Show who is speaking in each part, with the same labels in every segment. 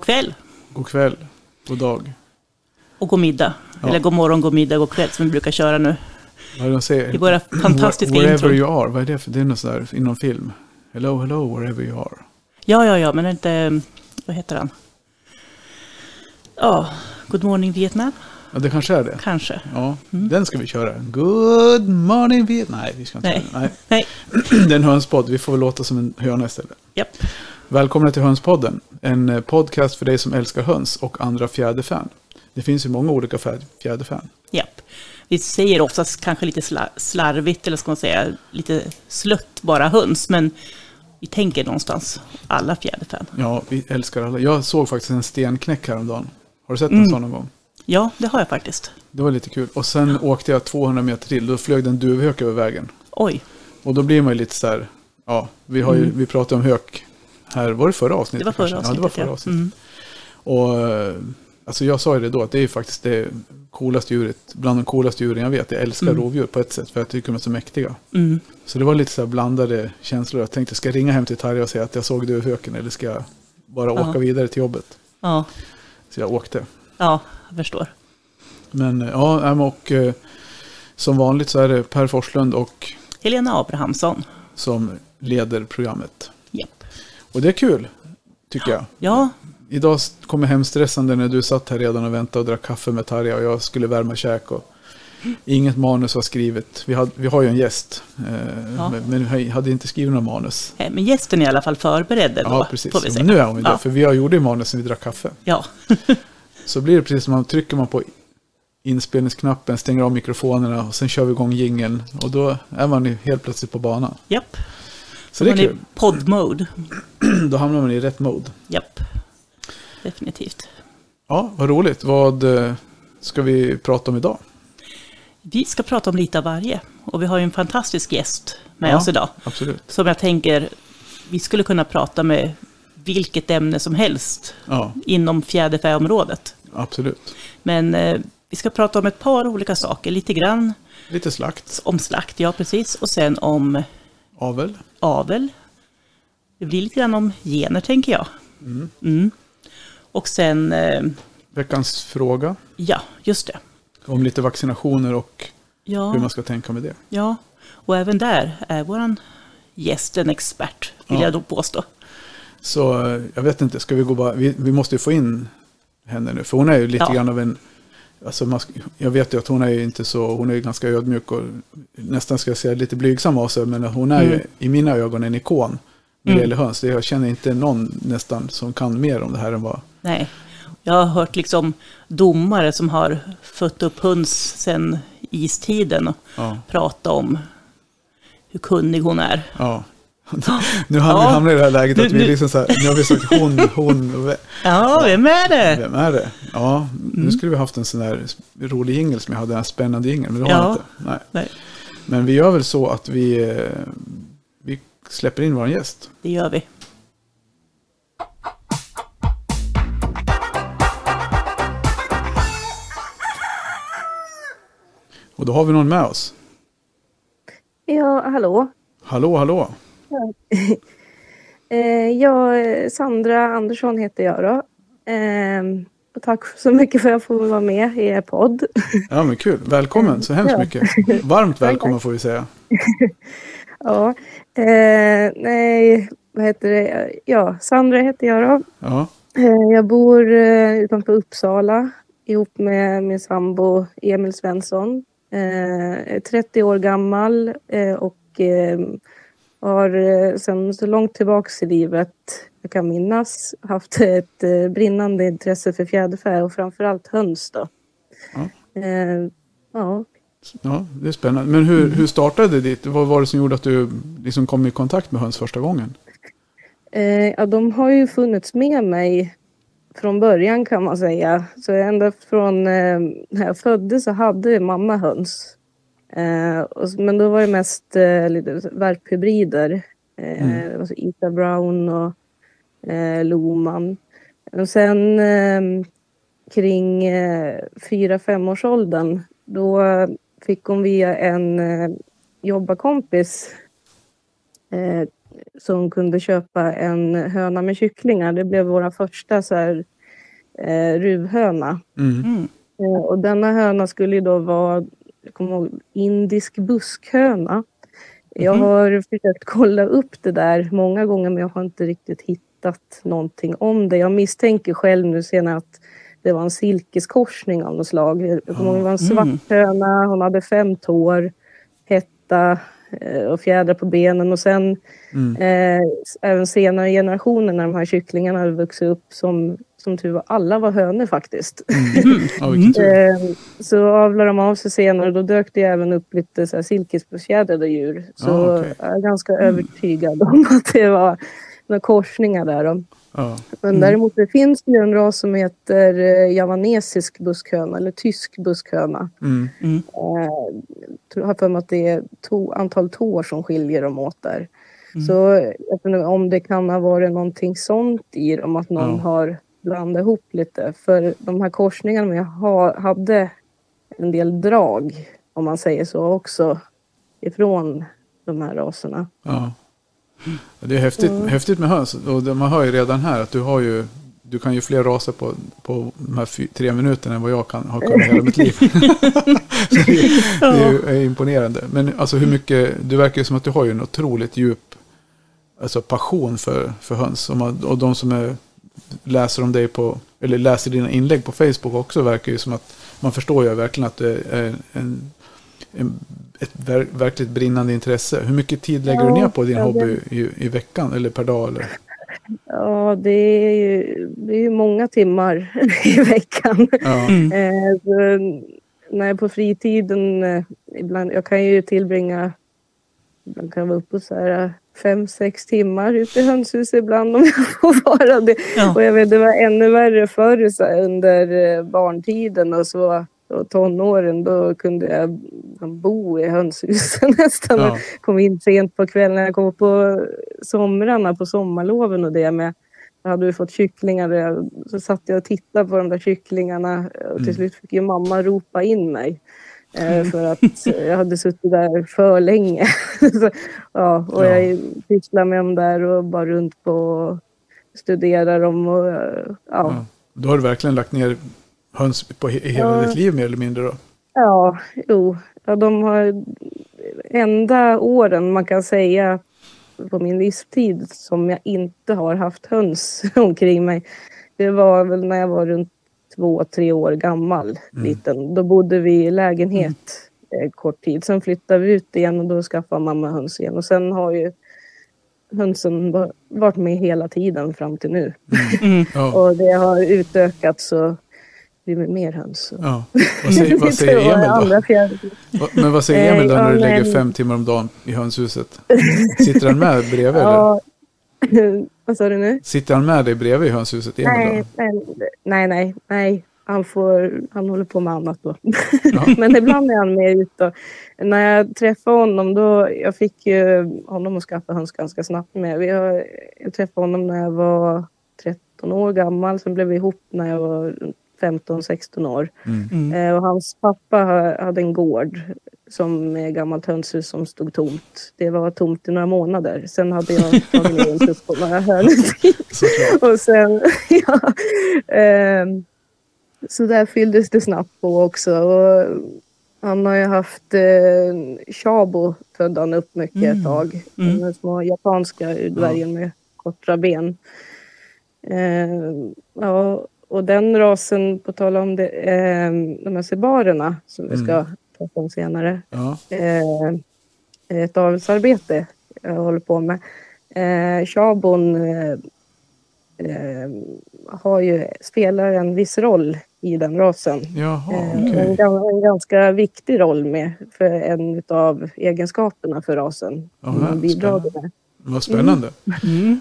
Speaker 1: God kväll
Speaker 2: God kväll, god dag.
Speaker 1: och god middag.
Speaker 2: Ja.
Speaker 1: Eller god morgon, god middag, god kväll som vi brukar köra nu.
Speaker 2: Vad är det de säger?
Speaker 1: I våra fantastiska
Speaker 2: Wherever
Speaker 1: intron.
Speaker 2: you are, vad är det för? Det är något sådär inom film. Hello, hello, wherever you are.
Speaker 1: Ja, ja, ja, men är inte... Vad heter han? Ja, Good morning Vietnam,
Speaker 2: Ja, det kanske är det.
Speaker 1: kanske.
Speaker 2: Ja, den ska vi köra. Good morning Vietnam. Nej, vi ska inte
Speaker 1: Nej.
Speaker 2: den.
Speaker 1: Nej.
Speaker 2: Det är en hönspodd. Vi får väl låta som en höna istället.
Speaker 1: japp.
Speaker 2: Välkomna till Hönspodden. En eh, podcast för dig som älskar höns och andra fjäderfän. Det finns ju många olika fjäderfän.
Speaker 1: Japp. Vi säger oftast kanske lite sla- slarvigt, eller ska man säga lite slött bara höns, men vi tänker någonstans alla fjäderfän.
Speaker 2: Ja, vi älskar alla. Jag såg faktiskt en stenknäck häromdagen. Har du sett
Speaker 1: Mm.
Speaker 2: en sån någon gång?
Speaker 1: Ja, det har jag faktiskt.
Speaker 2: Det var lite kul. Och sen åkte jag 200 meter till. Då flög det en duvhök över vägen.
Speaker 1: Oj,
Speaker 2: Och då blir man ju lite så här, ja, vi, har ju, vi pratade om hök här, var det förra avsnittet?
Speaker 1: Det var förra avsnittet.
Speaker 2: Ja, det var förra avsnittet.
Speaker 1: Mm.
Speaker 2: Och eh, alltså jag sa ju det då, att det är faktiskt det coolaste djuret, bland de coolaste djuren jag vet. Jag älskar
Speaker 1: Mm.
Speaker 2: rovdjur på ett sätt, för jag tycker de är så mäktiga.
Speaker 1: Mm.
Speaker 2: Så det var lite så blandade känslor. Jag tänkte, ska jag ringa hem till Tarja och säga att jag såg duvhöken eller ska jag bara
Speaker 1: Ja.
Speaker 2: åka vidare till jobbet?
Speaker 1: Ja,
Speaker 2: Så jag åkte.
Speaker 1: ja, jag förstår.
Speaker 2: Men eh, ja, och eh, som vanligt så är det Per Forslund och
Speaker 1: Helena Abrahamsson.
Speaker 2: som leder programmet. Och det är kul, tycker jag.
Speaker 1: Ja,
Speaker 2: Idag kom jag hem stressande när du satt här redan och väntade och drack kaffe med Tarja och jag skulle värma käk. Och inget manus var skrivet. Vi, hade, vi har ju en gäst, eh,
Speaker 1: Ja.
Speaker 2: men, vi hade inte skrivit några manus.
Speaker 1: eh, men gästen är i alla fall förberedd då,
Speaker 2: Ja, precis.
Speaker 1: får vi säga.
Speaker 2: nu är hon ju
Speaker 1: Ja.
Speaker 2: det, för vi har gjort ju manus när vi drack kaffe.
Speaker 1: Ja,
Speaker 2: Så blir det precis som man trycker man på inspelningsknappen, stänger av mikrofonerna och sen kör vi igång jingeln. Och då är man ju helt plötsligt på banan.
Speaker 1: japp.
Speaker 2: Så det är
Speaker 1: Man
Speaker 2: kul.
Speaker 1: i podd-mode.
Speaker 2: Då hamnar man i rätt mode.
Speaker 1: Japp, definitivt.
Speaker 2: Ja, vad roligt. Vad eh, ska vi prata om idag?
Speaker 1: Vi ska prata om lite av varje. Och vi har ju en fantastisk gäst med
Speaker 2: Ja.
Speaker 1: oss idag.
Speaker 2: Absolut.
Speaker 1: Som jag tänker, vi skulle kunna prata med vilket ämne som helst
Speaker 2: Ja,
Speaker 1: inom fjäderfäområdet.
Speaker 2: absolut.
Speaker 1: Men eh, vi ska prata om ett par olika saker. Lite grann
Speaker 2: Lite slakt.
Speaker 1: om slakt, ja precis. Och sen om
Speaker 2: Avel.
Speaker 1: avel. Det blir lite grann om gener, tänker jag. Mm. Och sen, eh,
Speaker 2: Veckans fråga.
Speaker 1: ja, just det.
Speaker 2: Om lite vaccinationer och hur
Speaker 1: Ja,
Speaker 2: man ska tänka med det.
Speaker 1: ja, och även där är vår gäst en expert, vill
Speaker 2: Ja.
Speaker 1: jag då påstå.
Speaker 2: Så eh, jag vet inte, ska vi gå bara... Vi, vi måste ju få in henne nu. För hon är ju lite
Speaker 1: Ja.
Speaker 2: grann av en... Alltså man, jag vet ju att hon är ju inte så... Hon är ju ganska ödmjuk och nästan ska jag säga lite blygsam av sig. Men hon är ju
Speaker 1: Mm.
Speaker 2: i mina ögon en ikon när det
Speaker 1: Mm.
Speaker 2: gäller höns. Jag känner inte någon nästan som kan mer om det här än vad...
Speaker 1: Nej, jag har hört liksom domare som har fött upp höns sedan istiden och
Speaker 2: Ja.
Speaker 1: prata om hur kunnig hon är.
Speaker 2: ja. Nu hamnar
Speaker 1: Ja.
Speaker 2: vi i det här läget att
Speaker 1: Nu-
Speaker 2: vi liksom så här, nu har vi sagt hon, hon och
Speaker 1: Ja, vem är det?
Speaker 2: Vem är det? Ja, nu
Speaker 1: Mm.
Speaker 2: skulle vi haft en sån där rolig jingel som jag hade, en spännande jingel, men det har
Speaker 1: Ja.
Speaker 2: inte. Nej.
Speaker 1: Nej,
Speaker 2: Men vi gör väl så att vi, eh, vi släpper in vår gäst.
Speaker 1: det gör vi.
Speaker 2: Och då har vi någon med oss.
Speaker 3: Ja, hallå.
Speaker 2: Hallå, hallå.
Speaker 3: Eh, jag, Sandra Andersson heter jag då. Eh, och tack så mycket för att jag får vara med i er podd.
Speaker 2: Ja, men kul. Välkommen så hemskt mycket. Varmt välkommen får vi säga.
Speaker 3: ja, eh, nej, vad heter det? Ja, Sandra heter jag då.
Speaker 2: Ja,
Speaker 3: Eh, jag bor eh, utanför Uppsala ihop med min sambo Emil Svensson. Eh, jag är 30 år gammal och eh, har eh, sedan så långt tillbaks i livet jag kan minnas haft ett eh, brinnande intresse för fjäderfä och framförallt höns. Då.
Speaker 2: Ja.
Speaker 3: Eh, ja.
Speaker 2: ja, det är spännande. Men hur, hur startade det? Vad var det som gjorde att du liksom kom i kontakt med höns första gången?
Speaker 3: Eh, ja, de har ju funnits med mig från början kan man säga. Så ända från eh, när jag föddes så hade mamma höns. Eh, men då var det mest eh, lite värphybrider. Eh,
Speaker 2: Mm.
Speaker 3: alltså Ita Brown och eh, Loman. Och sen eh, kring eh, fyra femårsåldern då fick hon via en eh, jobbarkompis eh, som kunde köpa en höna med kycklingar. Det blev våra första så här, eh, ruvhöna.
Speaker 2: Mm.
Speaker 1: Mm.
Speaker 3: Eh, och denna höna skulle ju då vara, jag kommer ihåg, indisk buskhöna. Jag
Speaker 1: Mhm.
Speaker 3: har försökt kolla upp det där många gånger men jag har inte riktigt hittat någonting om det. Jag misstänker själv nu senare att det var en silkeskorsning av något slag. Jag kommer ihåg det var en svart
Speaker 1: Mm.
Speaker 3: höna, hon hade fem tår, hetta eh, och fjädrar på benen och sen
Speaker 2: Mm.
Speaker 3: eh, även senare generationer när de här kycklingarna hade vuxit upp som, som tur var, alla var hönor faktiskt.
Speaker 2: Ja, vilken tur.
Speaker 3: Eh, så avlade de av sig senare. Då dök det även upp lite så här silkesbefjädrade djur. Så
Speaker 2: Ah, okej.
Speaker 3: jag är ganska övertygad om att det var några korsningar där. Då.
Speaker 2: Ja.
Speaker 3: Men däremot det finns det ju en ras som heter eh, javanesisk buskhöna eller tysk buskhöna.
Speaker 2: Mm.
Speaker 1: Mm.
Speaker 3: Eh, jag har för mig att det är to, antal tår som skiljer dem åt där.
Speaker 1: Mm.
Speaker 3: Så jag vet inte om det kan ha varit någonting sånt i dem, att någon
Speaker 2: Ja.
Speaker 3: har blandat ihop lite. För de här korsningarna jag ha, hade en del drag, om man säger så också, ifrån de här raserna.
Speaker 2: Ja. Det är häftigt, häftigt med höns. Och man hör ju redan här att du har ju du kan ju fler raser på, på de här tre minuterna än vad jag kan ha kunnat hela mitt liv. Det, är, det är, ju- är imponerande. Men alltså hur mycket, det verkar ju som att du har ju en otroligt djup alltså passion för, för höns. Och, man, och de som är, läser om dig på, eller läser dina inlägg på Facebook också verkar ju som att man förstår ju verkligen att det är en, en, ett ver, verkligt brinnande intresse. Hur mycket tid lägger du
Speaker 3: Ja,
Speaker 2: ner på din hobby i, i veckan eller per dag? Eller?
Speaker 3: Ja, det är ju, det är ju många timmar i veckan.
Speaker 2: Ja.
Speaker 1: Mm.
Speaker 3: Eh, så när jag är på fritiden, eh, ibland, jag kan ju tillbringa, ibland kan jag vara uppe så här eh, fem, sex timmar ute i hönshuset ibland om jag får vara det.
Speaker 1: Ja.
Speaker 3: Och jag vet, det var ännu värre förr så under eh, barntiden och så och tonåren, då kunde jag bo i hönshusen nästan.
Speaker 2: Ja.
Speaker 3: Kom in sent på kvällen, jag kom på somrarna, på sommarloven och det med. Då hade vi fått kycklingar och jag- så satt jag och tittade på de där kycklingarna och till
Speaker 2: Mm.
Speaker 3: slut fick ju mamma ropa in mig. Eh, för att jag hade suttit där för länge. så, ja, och
Speaker 2: Ja.
Speaker 3: jag pysslade med dem där och bara runt på och studerade dem. Och, eh, ja.
Speaker 2: Ja. Då har du verkligen lagt ner höns på he- hela
Speaker 3: Ja.
Speaker 2: ditt liv mer eller mindre då?
Speaker 3: Ja, jo. Ja, de har enda åren man kan säga på min livstid som jag inte har haft höns omkring mig. Det var väl när jag var runt två, tre år gammal. Liten. Då bodde vi i lägenhet eh, kort tid. Sen flyttade vi ut igen och då skaffade mamma höns igen. Och sen har ju hönsen va- varit med hela tiden fram till nu.
Speaker 1: Mm.
Speaker 2: Ja.
Speaker 3: Och det har utökats och blivit mer höns.
Speaker 2: ja. Vad säger, vad säger Emil då? Men vad säger Emil då
Speaker 3: Eh,
Speaker 2: när du lägger fem timmar om dagen i hönshuset? Sitter han med bredvid eller?
Speaker 3: Ja. Vad sa du nu?
Speaker 2: Sitter han med dig bredvid i hönshuset,
Speaker 3: Nej, nej, nej, nej, nej. Han, får, han håller på med annat då.
Speaker 2: Ja.
Speaker 3: Men ibland är han med ut. Och, när jag träffade honom då, jag fick ju honom att skaffa höns ganska snabbt med. Vi har, jag träffade honom när jag var 13 år gammal. Sen blev vi ihop när jag var 15-16 år.
Speaker 2: Mm.
Speaker 1: Mm.
Speaker 3: Eh, och hans pappa ha- hade en gård som med gammalt hönshus som stod tomt. Det var tomt i några månader. Sen hade jag tagit ner en tupp på några hönor. Och sen, ja. ehm, så där fylldes det snabbt på också. Och han har ju haft eh, Chabo födde han upp mycket
Speaker 1: Mm.
Speaker 3: ett tag.
Speaker 1: Mm.
Speaker 3: Den små japanska dvärgen med korta ben. Eh, ja, och den rasen, på tal om det, eh, de här sebarerna som vi ska prata om senare.
Speaker 2: Ja.
Speaker 3: Eh, ett avelsarbete jag håller på med. Eh, Chabon eh, eh, har ju, spelar en viss roll i den rasen.
Speaker 2: Jaha,
Speaker 3: Eh,
Speaker 2: okej.
Speaker 3: en, en ganska viktig roll med för en av egenskaperna för rasen. Man bidrar med.
Speaker 2: Vad spännande.
Speaker 1: Mm.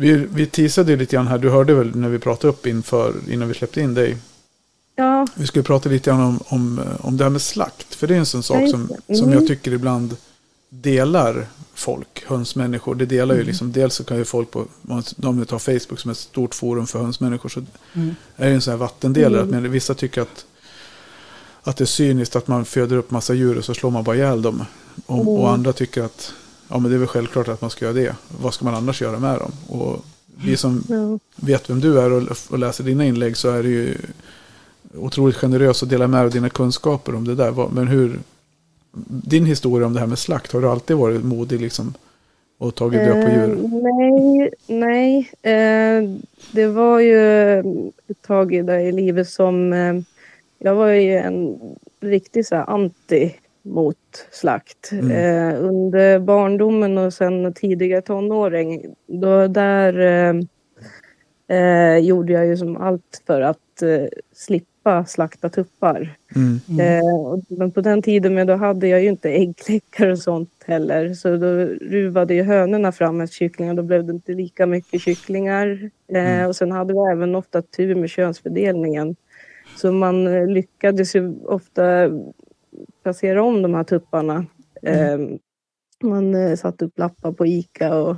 Speaker 2: Vi, vi teasade ju lite grann här, du hörde väl när vi pratade upp inför, innan vi släppte in dig.
Speaker 3: Ja,
Speaker 2: Vi skulle prata lite grann om, om, om det här med slakt. För det är en sån sak som,
Speaker 3: det.
Speaker 2: som
Speaker 3: Mm.
Speaker 2: jag tycker ibland delar folk, hönsmänniskor. Det delar
Speaker 3: Mm.
Speaker 2: ju liksom, dels så kan ju folk på, om vi tar Facebook som ett stort forum för hönsmänniskor, så
Speaker 1: Mm.
Speaker 2: är det en sån här vattendelare.
Speaker 3: Mm.
Speaker 2: Att men vissa tycker att, att det är cyniskt att man föder upp massa djur och så slår man bara ihjäl dem. Och,
Speaker 3: Mm.
Speaker 2: och andra tycker att ja men det är väl självklart att man ska göra det. Vad ska man annars göra med dem? Och vi som
Speaker 3: Ja.
Speaker 2: vet vem du är och, och läser dina inlägg så är det ju otroligt generös att dela med dig av dina kunskaper om det där. Men hur, din historia om det här med slakt, har du alltid varit modig liksom och tagit död på djur?
Speaker 3: Eh, nej, nej. Eh, det var ju ett tag i, där i livet som... Eh, jag var ju en riktig så här, anti mot slakt.
Speaker 2: Mm.
Speaker 3: Eh, under barndomen och sen tidiga tonåring, då där eh, eh, gjorde jag ju som allt för att eh, slippa slakta tuppar.
Speaker 2: Mm.
Speaker 3: Eh, och- men på den tiden men då hade jag ju inte äggkläckar och sånt heller. Så då ruvade ju hönorna fram ett kyckling och då blev det inte lika mycket kycklingar. Eh, och sen hade vi även ofta tur med könsfördelningen. Så man eh, lyckades ju ofta placera om de här tupparna. Eh, man eh, satte upp lappar på Ica och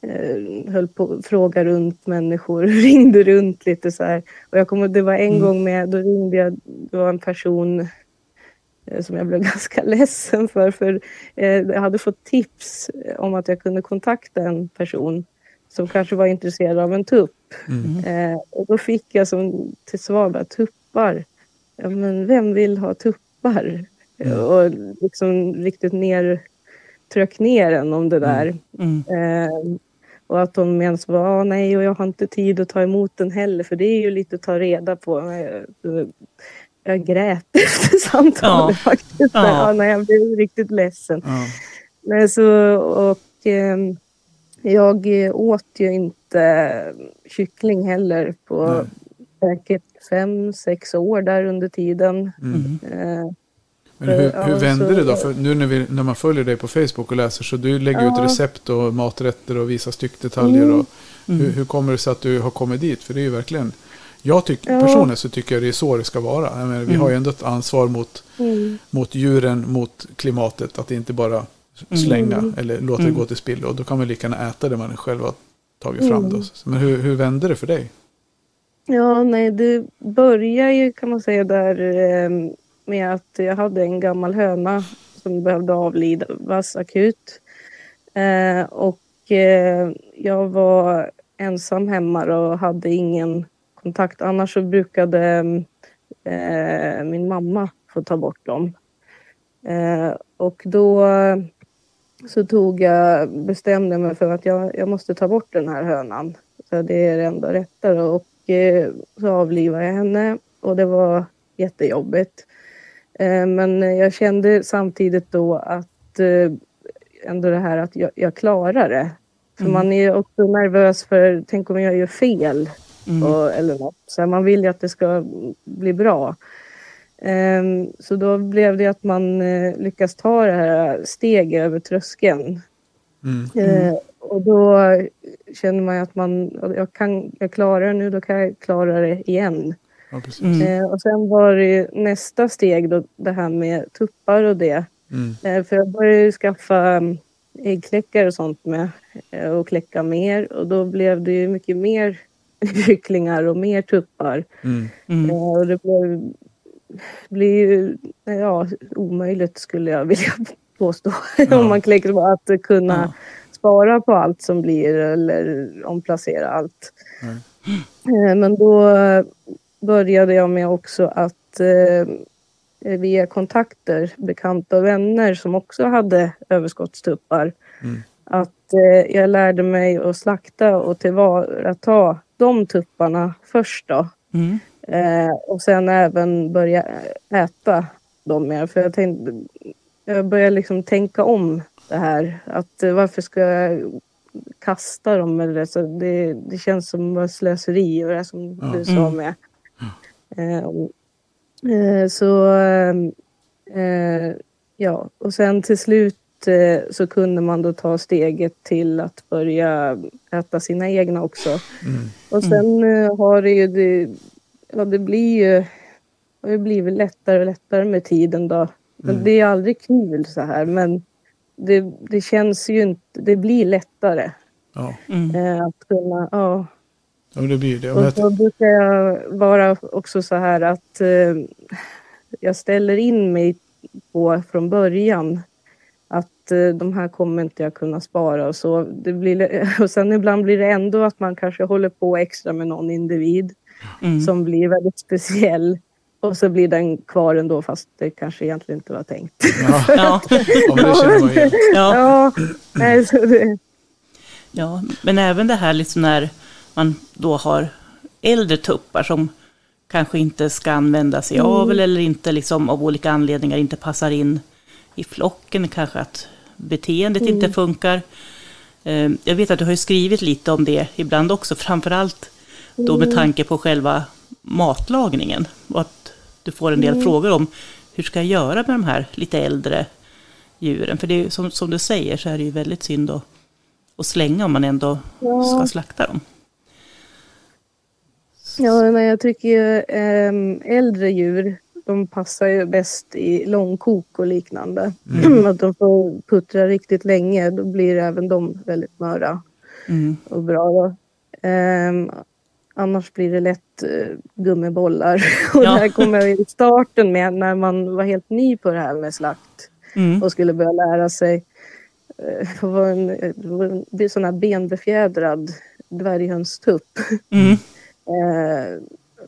Speaker 3: eh, höll på fråga runt människor, ringde runt lite så här. Och jag kommer, det var en
Speaker 2: Mm.
Speaker 3: gång med, då ringde jag, det var en person eh, som jag blev ganska ledsen för, för jag hade fått tips om att jag kunde kontakta en person som kanske var intresserad av en tupp.
Speaker 2: Mm.
Speaker 3: Och då fick jag som till svar bara, tuppar. Ja, men vem vill ha tuppar?
Speaker 2: Mm.
Speaker 3: Och liksom riktigt ner, tryck ner en om det där.
Speaker 1: Mm.
Speaker 3: Eh, och att de menar så, ah, nej och jag har inte tid att ta emot den heller för det är ju lite att ta reda på. Eh, Jag grät efter samtalet
Speaker 1: Ja.
Speaker 3: faktiskt.
Speaker 1: Ja.
Speaker 3: Ja. nej, jag blev riktigt ledsen.
Speaker 2: Ja.
Speaker 3: Nej, så, och ehm, jag eh, åt ju inte kyckling heller på säkert fem, sex år där under tiden.
Speaker 2: Mm.
Speaker 3: Eh,
Speaker 2: Men hur, hur vände
Speaker 3: så-
Speaker 2: det då? För nu när, vi, när man följer dig på Facebook och läser så du lägger ut
Speaker 3: Ja.
Speaker 2: recept och maträtter och visar styckdetaljer.
Speaker 3: Mm.
Speaker 2: Och hur, hur kommer det sig att du har kommit dit? För det är ju verkligen... Jag tycker,
Speaker 3: Ja.
Speaker 2: personligen så tycker jag det är så det ska vara. Jag menar, vi
Speaker 1: Mm.
Speaker 2: har ju ändå ett ansvar mot,
Speaker 3: mm,
Speaker 2: mot djuren, mot klimatet. Att inte bara slänga
Speaker 3: Mm.
Speaker 2: eller låta det
Speaker 1: Mm.
Speaker 2: gå till spillo. Och då kan man lika gärna äta det man själv har tagit fram.
Speaker 3: Mm.
Speaker 2: Då. Men hur, hur vände det för dig?
Speaker 3: Ja, nej, det börjar ju kan man säga där eh, med att jag hade en gammal höna som behövde avlivas akut. Eh, och eh, jag var ensam hemma och hade ingen kontakt. Annars så brukade eh, min mamma få ta bort dem. Eh, och då så tog jag, bestämde mig för att jag, jag måste ta bort den här hönan. Så det är det enda rätta. Och så avlivade jag henne och det var jättejobbigt. Eh, men jag kände samtidigt då att eh, ändå det här att jag, jag klarar det. För
Speaker 1: Mm.
Speaker 3: man är också nervös för, tänk om jag gör fel.
Speaker 1: Mm.
Speaker 3: Och, eller något. Så man vill ju att det ska bli bra. Ehm, så då blev det att man eh, lyckas ta det här steget över tröskeln.
Speaker 2: Mm.
Speaker 3: Och då känner man ju att man, jag, kan, jag klarar det nu, då kan jag klara det igen.
Speaker 2: Ja.
Speaker 1: Mm.
Speaker 3: Eh, och sen var det ju nästa steg då, det här med tuppar och det.
Speaker 2: Mm.
Speaker 3: Eh, för jag började ju skaffa mm, äggkläckar och sånt med eh, och kläcka mer och då blev det ju mycket mer kycklingar och mer tuppar.
Speaker 2: Mm.
Speaker 1: Mm.
Speaker 3: Och det blev, blir ju ja, omöjligt skulle jag vilja påstå.
Speaker 2: Ja.
Speaker 3: Om man kläcker på att kunna
Speaker 1: Ja.
Speaker 3: Spara på allt som blir eller omplacera allt.
Speaker 2: Nej.
Speaker 3: Eh, Men då började jag med också att eh, via kontakter, bekanta och vänner som också hade överskottstuppar.
Speaker 2: Mm.
Speaker 3: Att eh, jag lärde mig att slakta och tillvarata de tupparna först då.
Speaker 1: Mm.
Speaker 3: Eh, och sen även börja äta dem mer. För jag, tänkte, jag började liksom tänka om det här. Att eh, varför ska jag kasta dem? Eller så det, det känns som slöseri och det som
Speaker 2: Ja.
Speaker 3: du sa
Speaker 1: Mm.
Speaker 3: med. Om- eh, så eh, eh, ja, och sen till slut så kunde man då ta steget till att börja äta sina egna också.
Speaker 2: Mm.
Speaker 3: Och sen eh, har det ju, det, ja det blir ju, har ju blivit lättare och lättare med tiden då. Men
Speaker 2: Mm.
Speaker 3: det är aldrig kul så här men det, det känns ju inte, det blir lättare
Speaker 2: Ja.
Speaker 1: Mm.
Speaker 3: eh, att kunna, ja.
Speaker 2: ja, det blir det.
Speaker 3: Och så brukar jag vara också så här att eh, jag ställer in mig på från början att att eh, de här kommer inte jag kunna spara och så. Det blir, och sen ibland blir det ändå att man kanske håller på extra med någon individ
Speaker 1: Mm.
Speaker 3: som blir väldigt speciell. Och så blir den kvar ändå fast det kanske egentligen inte var tänkt.
Speaker 2: Ja,
Speaker 1: Ja,
Speaker 2: ja, men det känner man igen.
Speaker 1: ja,
Speaker 3: Ja, nej, så det,
Speaker 1: ja, men även det här liksom när man då har äldre tuppar som kanske inte ska använda sig av eller inte liksom av olika anledningar inte passar in i flocken, kanske att beteendet inte funkar. Eh, Jag vet att du har ju skrivit lite om det ibland också, framförallt då med tanke på själva matlagningen. Och att du får en del frågor om hur ska jag göra med de här lite äldre djuren? För det är, som, som du säger så är det ju väldigt synd att, att slänga om man ändå ska slakta dem.
Speaker 3: ja, men jag tycker ju ehm, äldre djur de passar ju bäst i långkok och liknande. att de får puttra riktigt länge, då blir även de väldigt möra.
Speaker 1: Mm.
Speaker 3: och bra. Då. Annars blir det lätt uh, gummibollar. och det här kommer jag i starten med när man var helt ny på det här med slakt
Speaker 1: Mm.
Speaker 3: och skulle börja lära sig. Uh, det var en, en sån här benbefjädrad dvärghönstupp.
Speaker 1: Mm.
Speaker 3: Eh,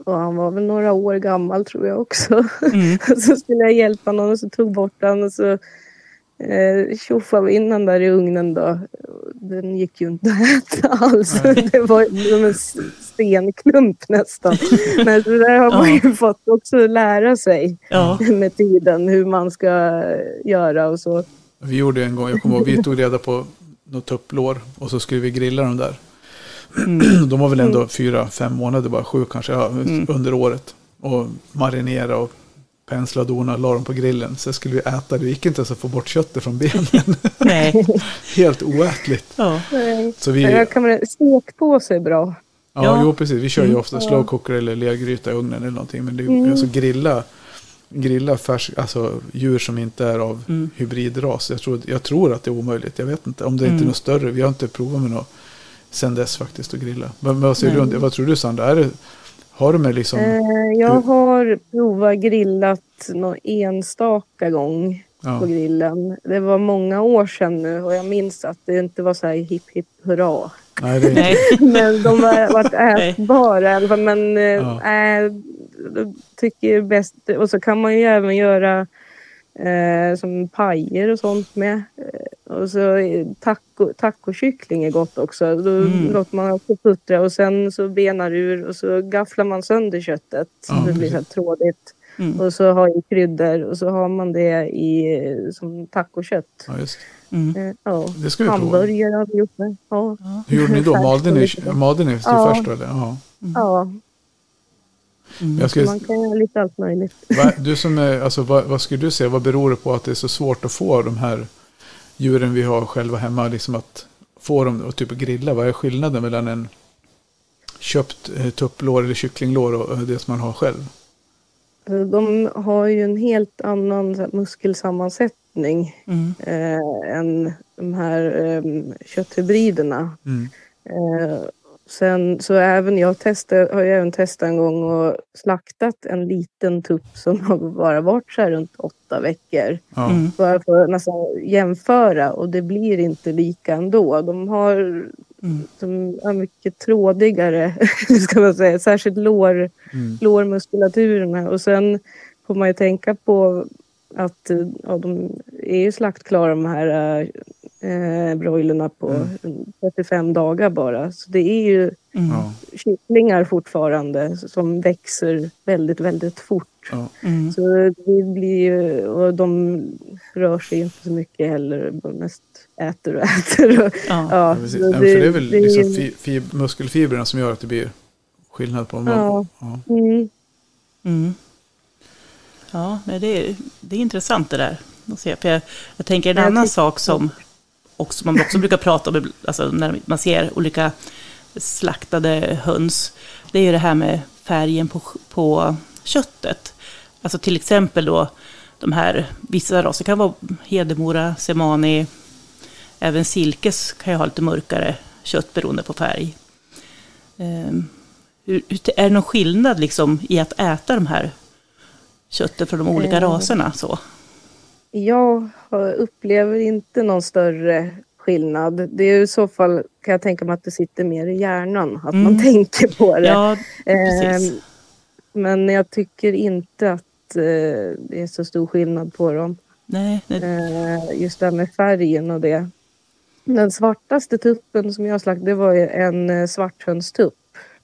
Speaker 3: och han var väl några år gammal tror jag också.
Speaker 1: Mm.
Speaker 3: så skulle jag hjälpa någon och så tog bort den och så eh, tjoffade vi in den där i ugnen då. Den gick ju inte att äta alls. det var som en stenklump nästan. Men det där har man ju fått också lära sig
Speaker 1: Ja.
Speaker 3: med tiden hur man ska göra och så.
Speaker 2: Vi gjorde en gång, jag kommer ihåg, vi tog reda på något tupplår och så skulle vi grilla dem där. De var väl ändå fyra, fem månader, bara sju kanske, ja, under året. Och marinera och pensla och dona, la dem på grillen. Sen skulle vi äta, det gick inte ens att få bort köttet från benen.
Speaker 1: Nej.
Speaker 2: Helt oätligt.
Speaker 1: Ja.
Speaker 2: Så vi,
Speaker 3: Jag kan väl stek på sig bra.
Speaker 2: ja,
Speaker 1: Ja.
Speaker 2: jo precis, vi kör ju ofta slow cooker eller lergryta i ugnen eller någonting. Men det är alltså grilla, grilla färsk, alltså djur som inte är av
Speaker 1: Mm.
Speaker 2: hybridras. Jag tror, jag tror att det är omöjligt, jag vet inte. Om det inte är
Speaker 1: Mm.
Speaker 2: något större, vi har inte provat med något sen dess faktiskt att grilla. Men, men vad, säger
Speaker 1: Nej.
Speaker 2: du, vad tror du Sandra? Är det, har du med liksom,
Speaker 3: Eh, jag har provat grillat någon enstaka gång.
Speaker 2: ja,
Speaker 3: på grillen. Det var många år sedan nu och jag minns att det inte var så här hipp hipp hurra.
Speaker 2: nej, det är inte,
Speaker 1: Nej.
Speaker 3: Men de har varit ätbara i alla fall. Men eh,
Speaker 2: Ja.
Speaker 3: äh, jag tycker bäst. Och så kan man ju även göra eh, som pajer och sånt med. Och så eh, taco, tacokyckling är gott också. Då
Speaker 1: Mm.
Speaker 3: låter man också puttra och sen så benar ur och så gafflar man sönder köttet. Så
Speaker 2: Ja,
Speaker 3: det blir så här trådigt.
Speaker 1: Mm.
Speaker 3: Och så har i kryddor och så har man det i eh, som tacokött.
Speaker 2: ja, just.
Speaker 1: Mm.
Speaker 3: Eh, Ja.
Speaker 2: Det ska vi.
Speaker 3: Hamburgare har vi gjort med. Ja.
Speaker 2: Hur gjorde ni då? Malde ni, malde ni
Speaker 3: Ja.
Speaker 2: färs då? eller? Ja.
Speaker 3: ja,
Speaker 1: Mm.
Speaker 2: Jag skulle,
Speaker 3: man kan göra lite allt möjligt.
Speaker 2: Va, du som är, alltså, vad, vad skulle du säga, vad beror det på att det är så svårt att få de här djuren vi har själva hemma, liksom att få dem att typ grilla? Vad är skillnaden mellan en köpt eh, tupplår eller kycklinglår och eh, det som man har själv?
Speaker 3: Eh, De har ju en helt annan här, muskelsammansättning
Speaker 1: Mm.
Speaker 3: eh, än de här eh, kötthybriderna.
Speaker 2: Mm.
Speaker 3: Eh, sen så även jag testade, har ju även testat en gång och slaktat en liten tupp som har bara varit så här runt åtta veckor.
Speaker 2: Ja.
Speaker 1: Mm.
Speaker 3: Bara för att nästan jämföra och det blir inte lika ändå. De har
Speaker 1: Mm.
Speaker 3: de är mycket trådigare, ska man säga. Särskilt lår,
Speaker 2: Mm.
Speaker 3: lårmuskulaturen. Och sen får man ju tänka på att ja, de är ju slaktklara de här eh, broilerna på 35 dagar bara. Så det är ju
Speaker 1: Mm.
Speaker 3: Kycklingar fortfarande som växer väldigt, väldigt fort.
Speaker 1: Mm.
Speaker 3: Så det blir ju, och de rör sig inte så mycket heller, bara mest äter och äter. Och,
Speaker 1: Ja.
Speaker 3: ja,
Speaker 2: Ja, för det är väl
Speaker 3: det
Speaker 2: liksom fi, fi, muskelfibrerna som gör att det blir skillnad på dem.
Speaker 3: Ja.
Speaker 2: Ja.
Speaker 3: Mm.
Speaker 1: Mm. Ja, men det, är, det är intressant det där. Att se. För jag, jag tänker en
Speaker 3: Jag
Speaker 1: annan sak som också, man också brukar prata om, alltså när man ser olika slaktade höns, det är ju det här med färgen på, på köttet. Alltså till exempel då de här, vissa raser kan vara Hedemora, Semani, även silkes kan ju ha lite mörkare kött beroende på färg. Ehm, hur, är det någon skillnad liksom i att äta de här köttet från de olika
Speaker 3: Eh.
Speaker 1: raserna? Så?
Speaker 3: Jag upplever inte någon större skillnad. Det är i så fall kan jag tänka mig att det sitter mer i hjärnan, att man
Speaker 1: Mm.
Speaker 3: tänker på det.
Speaker 1: Ja,
Speaker 3: Ehm,
Speaker 1: precis.
Speaker 3: men jag tycker inte att eh, det är så stor skillnad på dem.
Speaker 1: Nej, nej.
Speaker 3: Eh, just det här med färgen och det. Den svartaste tuppen som jag har slagit, det var en eh, svarthönstupp.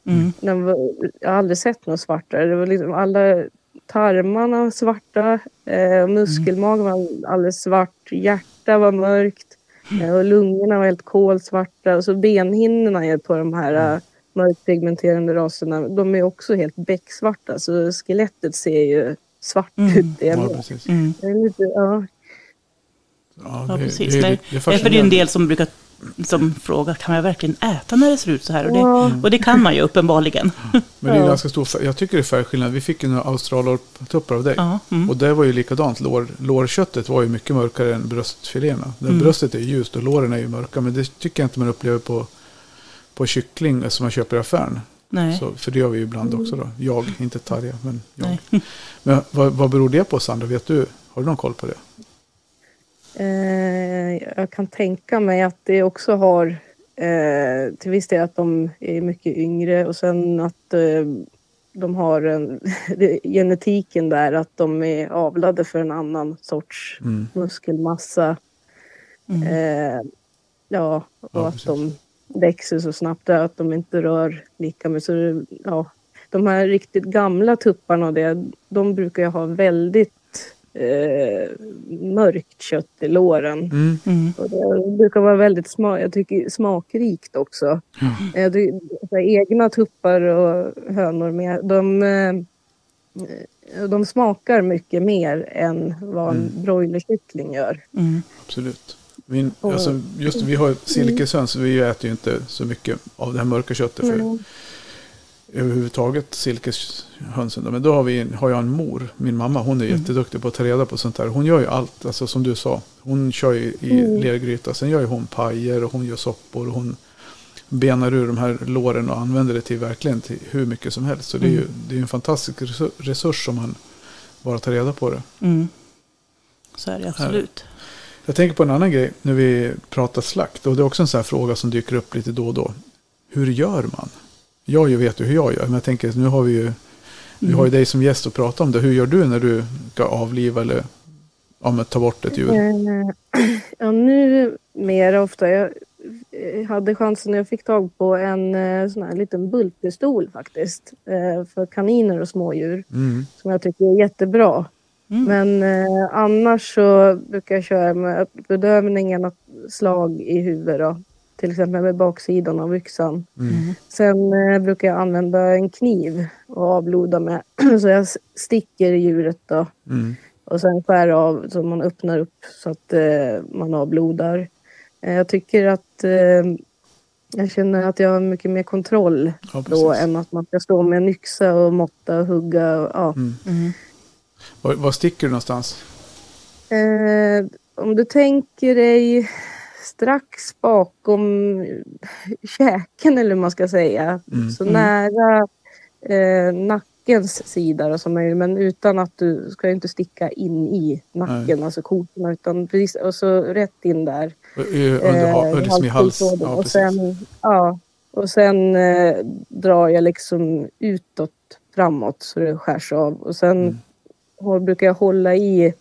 Speaker 1: Mm.
Speaker 3: Den var, jag har aldrig sett något svartare. Det var liksom alla tarmarna var svarta, eh, muskelmagen var alldeles svart, hjärta var mörkt eh, och lungorna var helt kolsvarta. Och så benhinnorna är på de här eh, mörkpigmenterande raserna, de är också helt becksvarta. Så skelettet ser ju svart
Speaker 1: Mm.
Speaker 3: ut. Det är,
Speaker 2: Ja, precis.
Speaker 1: Mm.
Speaker 3: det är lite, ja.
Speaker 2: Ja,
Speaker 1: Ja,
Speaker 2: det,
Speaker 1: precis.
Speaker 2: det, är-
Speaker 1: Nej,
Speaker 2: det är
Speaker 1: är det en
Speaker 2: fascinerande.
Speaker 1: del som brukar som frågar, kan man verkligen äta när det ser ut så här? Och det, och det kan man ju uppenbarligen.
Speaker 2: Men det är ganska stor. Jag tycker det är färgskillnad. Vi fick ju några australorptuppar av dig.
Speaker 1: Ja, mm.
Speaker 2: Och det var ju likadant. Lår, lårköttet var ju mycket mörkare än bröstfiléerna. Det
Speaker 1: Mm.
Speaker 2: Bröstet är ljust och låren är ju mörka. Men det tycker jag inte man upplever på, på kyckling som man köper i affären.
Speaker 1: Nej.
Speaker 2: Så, för det gör vi ju ibland också då. Jag, inte Tarja, men jag.
Speaker 1: Nej.
Speaker 2: Men vad, vad beror det på Sandra? Vet du? Har du någon koll på det?
Speaker 3: Eh, jag kan tänka mig att det också har eh, till viss del att de är mycket yngre och sen att eh, de har en, genetiken där att de är avlade för en annan sorts
Speaker 2: Mm.
Speaker 3: muskelmassa.
Speaker 1: Mm.
Speaker 3: Eh, ja, och
Speaker 2: Ja,
Speaker 3: att
Speaker 2: precis.
Speaker 3: de växer så snabbt att de inte rör lika mycket. Så det, ja, de här riktigt gamla tupparna och det, de brukar ju ha väldigt eh, mörkt kött i låren.
Speaker 2: Mm.
Speaker 1: Mm.
Speaker 3: Och det brukar vara väldigt sma jag tycker, smakrikt också.
Speaker 2: Ja.
Speaker 3: Eh, det, så egna tuppar och hönor med, de, eh, de smakar mycket mer än vad en
Speaker 2: Mm.
Speaker 3: broilerkyckling gör.
Speaker 1: Mm.
Speaker 2: Absolut. Min, alltså, just vi har silkeshöns, vi äter ju inte så mycket av det här mörka köttet. För
Speaker 3: Mm.
Speaker 2: Överhuvudtaget silkeshönsen. Men då har, vi, har jag en mor, min mamma, hon är
Speaker 1: Mm.
Speaker 2: jätteduktig på att ta reda på sånt här. Hon gör ju allt, alltså som du sa. Hon kör ju i
Speaker 3: Mm.
Speaker 2: lergryta, sen gör ju hon pajer och hon gör soppor. Och hon benar ur de här låren och använder det till verkligen till hur mycket som helst. Så det är ju
Speaker 1: Mm.
Speaker 2: det är en fantastisk resur- resurs som man bara tar reda på det.
Speaker 1: Mm. Så är det absolut.
Speaker 2: Jag tänker på en annan grej när vi pratar slakt. Och det är också en sån här fråga som dyker upp lite då och då. Hur gör man? Jag ju vet ju hur jag gör. Men jag tänker nu har vi ju, vi har ju dig som gäst att prata om det. Hur gör du när du ska avliva eller ja, men ta bort ett djur?
Speaker 3: Eh, Ja, nu mer ofta. Jag eh, hade chansen när jag fick tag på en eh, sån här liten bultpistol faktiskt. För kaniner och smådjur.
Speaker 2: Mm.
Speaker 3: Som jag tycker är jättebra.
Speaker 1: Mm.
Speaker 3: Men eh, annars så brukar jag köra med bedövningen att slag i huvudet då. Till exempel med baksidan av yxan.
Speaker 2: Mm.
Speaker 3: Sen eh, brukar jag använda en kniv och avbloda med. så jag sticker i djuret då.
Speaker 2: Mm.
Speaker 3: Och sen skär av så man öppnar upp så att eh, man avblodar. Eh, jag tycker att eh, jag känner att jag har mycket mer kontroll
Speaker 2: Ja,
Speaker 3: då än att man ska stå med en yxa och måtta och hugga. Och, ja.
Speaker 2: Mm.
Speaker 1: Mm.
Speaker 2: Var, var sticker du någonstans?
Speaker 3: Eh, om du tänker dig strax bakom käken eller hur man ska säga.
Speaker 2: Mm.
Speaker 3: Så
Speaker 1: Mm.
Speaker 3: nära eh, nackens sida då, som möjligt. Men utan att du ska inte sticka in i nacken, alltså kotorna. Utan precis, och så rätt in där.
Speaker 2: Under,
Speaker 3: eh,
Speaker 2: liksom i hals. Ja,
Speaker 3: och
Speaker 2: precis.
Speaker 3: sen, ja, och sen eh, drar jag liksom utåt framåt så det skärs av. Och sen
Speaker 2: Mm.
Speaker 3: brukar jag hålla i,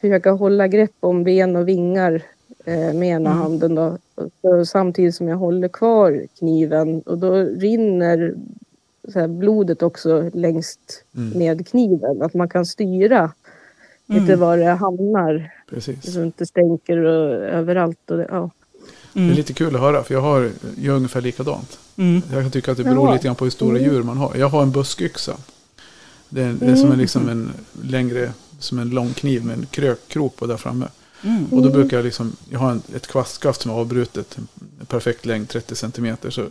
Speaker 3: försöka hålla grepp om ben och vingar eh, med ena
Speaker 1: Mm.
Speaker 3: handen då. Så, samtidigt som jag håller kvar kniven och då rinner så här, blodet också längst
Speaker 2: Mm.
Speaker 3: med kniven. Att man kan styra lite
Speaker 1: Mm.
Speaker 3: var det hamnar
Speaker 2: Precis.
Speaker 3: så det inte stänker och, överallt. Och det, ja.
Speaker 2: Det är
Speaker 1: Mm.
Speaker 2: lite kul att höra, för jag har, gör ungefär likadant.
Speaker 1: Mm.
Speaker 2: Jag kan tycka att det beror
Speaker 3: Jaha.
Speaker 2: lite grann på hur stora
Speaker 3: Mm.
Speaker 2: djur man har. Jag har en buskyxa. Det är, det är som en, liksom en längre, som en lång kniv med en krök, krok på där framme.
Speaker 1: Mm.
Speaker 2: Och då brukar jag liksom, jag har en, ett kvastskaft som är avbrutet, en perfekt längd 30 centimeter. Så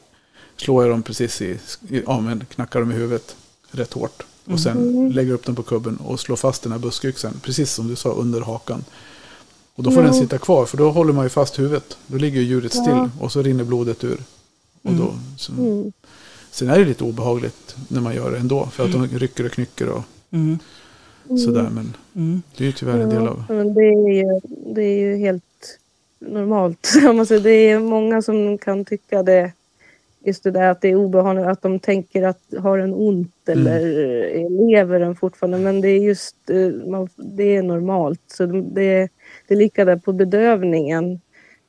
Speaker 2: slår jag dem precis i, i ja men knackar dem i huvudet rätt hårt. Och sen
Speaker 3: Mm.
Speaker 2: lägger upp den på kubben och slår fast den här buskyxan, precis som du sa, under hakan. Och då får
Speaker 3: Ja.
Speaker 2: den sitta kvar, för då håller man ju fast huvudet. Då ligger ju djuret still
Speaker 3: Ja.
Speaker 2: och så rinner blodet ur. Och då, så,
Speaker 3: Mm.
Speaker 2: Sen är det lite obehagligt när man gör det ändå, för att de rycker och knycker. Och,
Speaker 1: Mm.
Speaker 2: sådär. Men
Speaker 1: Mm.
Speaker 2: det är ju tyvärr en del av...
Speaker 3: Ja, men det, är ju, det är ju helt normalt. Det är många som kan tycka det, just det där att det är obehagligt, att de tänker att har den ont eller eh, lever den fortfarande. Men det är just, eh, det är normalt. Så det, det är lika där på bedövningen.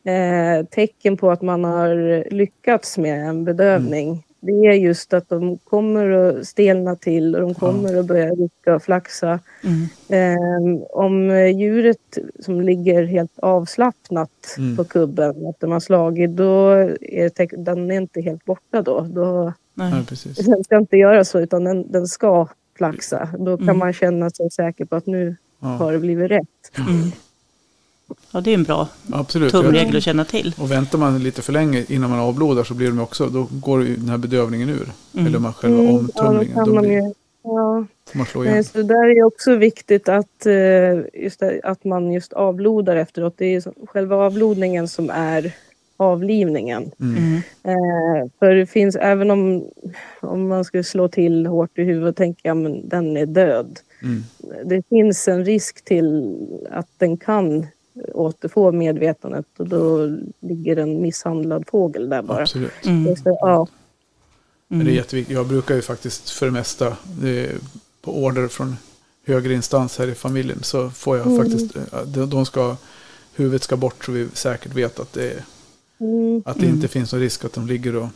Speaker 3: Eh, tecken på att man har lyckats med en bedövning. Det är just att de kommer att stelna till och de kommer att börja rycka och flaxa.
Speaker 1: Mm.
Speaker 3: Eh, om djuret som ligger helt avslappnat
Speaker 2: Mm.
Speaker 3: på kubben efter man slagit, då är teck- den är inte helt borta då. då
Speaker 1: Nej.
Speaker 3: Den ska inte göra så utan den, den ska flaxa. Då kan
Speaker 1: Mm.
Speaker 3: man känna sig säker på att nu
Speaker 2: Ja,
Speaker 3: har det blivit rätt.
Speaker 1: Ja, det är en bra
Speaker 2: absolut.
Speaker 1: Tumregel att känna till.
Speaker 2: Och väntar man lite för länge innan man avblodar så blir de också, då går den här bedövningen ur.
Speaker 1: Mm.
Speaker 2: Eller man själva
Speaker 3: Mm, ja, då
Speaker 2: omtumlingen.
Speaker 3: kan
Speaker 2: då blir,
Speaker 3: ja.
Speaker 2: man slå
Speaker 3: Nej,
Speaker 2: igen.
Speaker 3: Så där är också viktigt att, eh, just det, att man just avblodar efteråt. Det är själva avblodningen som är avlivningen.
Speaker 2: Mm.
Speaker 1: Mm.
Speaker 3: Eh, för det finns, även om, om man skulle slå till hårt i huvudet och tänka att men den är död.
Speaker 2: Mm.
Speaker 3: Det finns en risk till att den kan återfå medvetandet och då ligger en misshandlad fågel där bara.
Speaker 2: Absolut.
Speaker 1: Mm.
Speaker 3: Så, ja.
Speaker 2: Men det är
Speaker 1: Mm.
Speaker 2: jätteviktigt. Jag brukar ju faktiskt för det mesta det är på order från högre instans här i familjen så får jag
Speaker 3: Mm.
Speaker 2: faktiskt, eh, de, ska, huvudet ska bort så vi säkert vet att det, är,
Speaker 3: Mm.
Speaker 2: att det
Speaker 1: Mm.
Speaker 2: inte finns någon risk att de ligger och,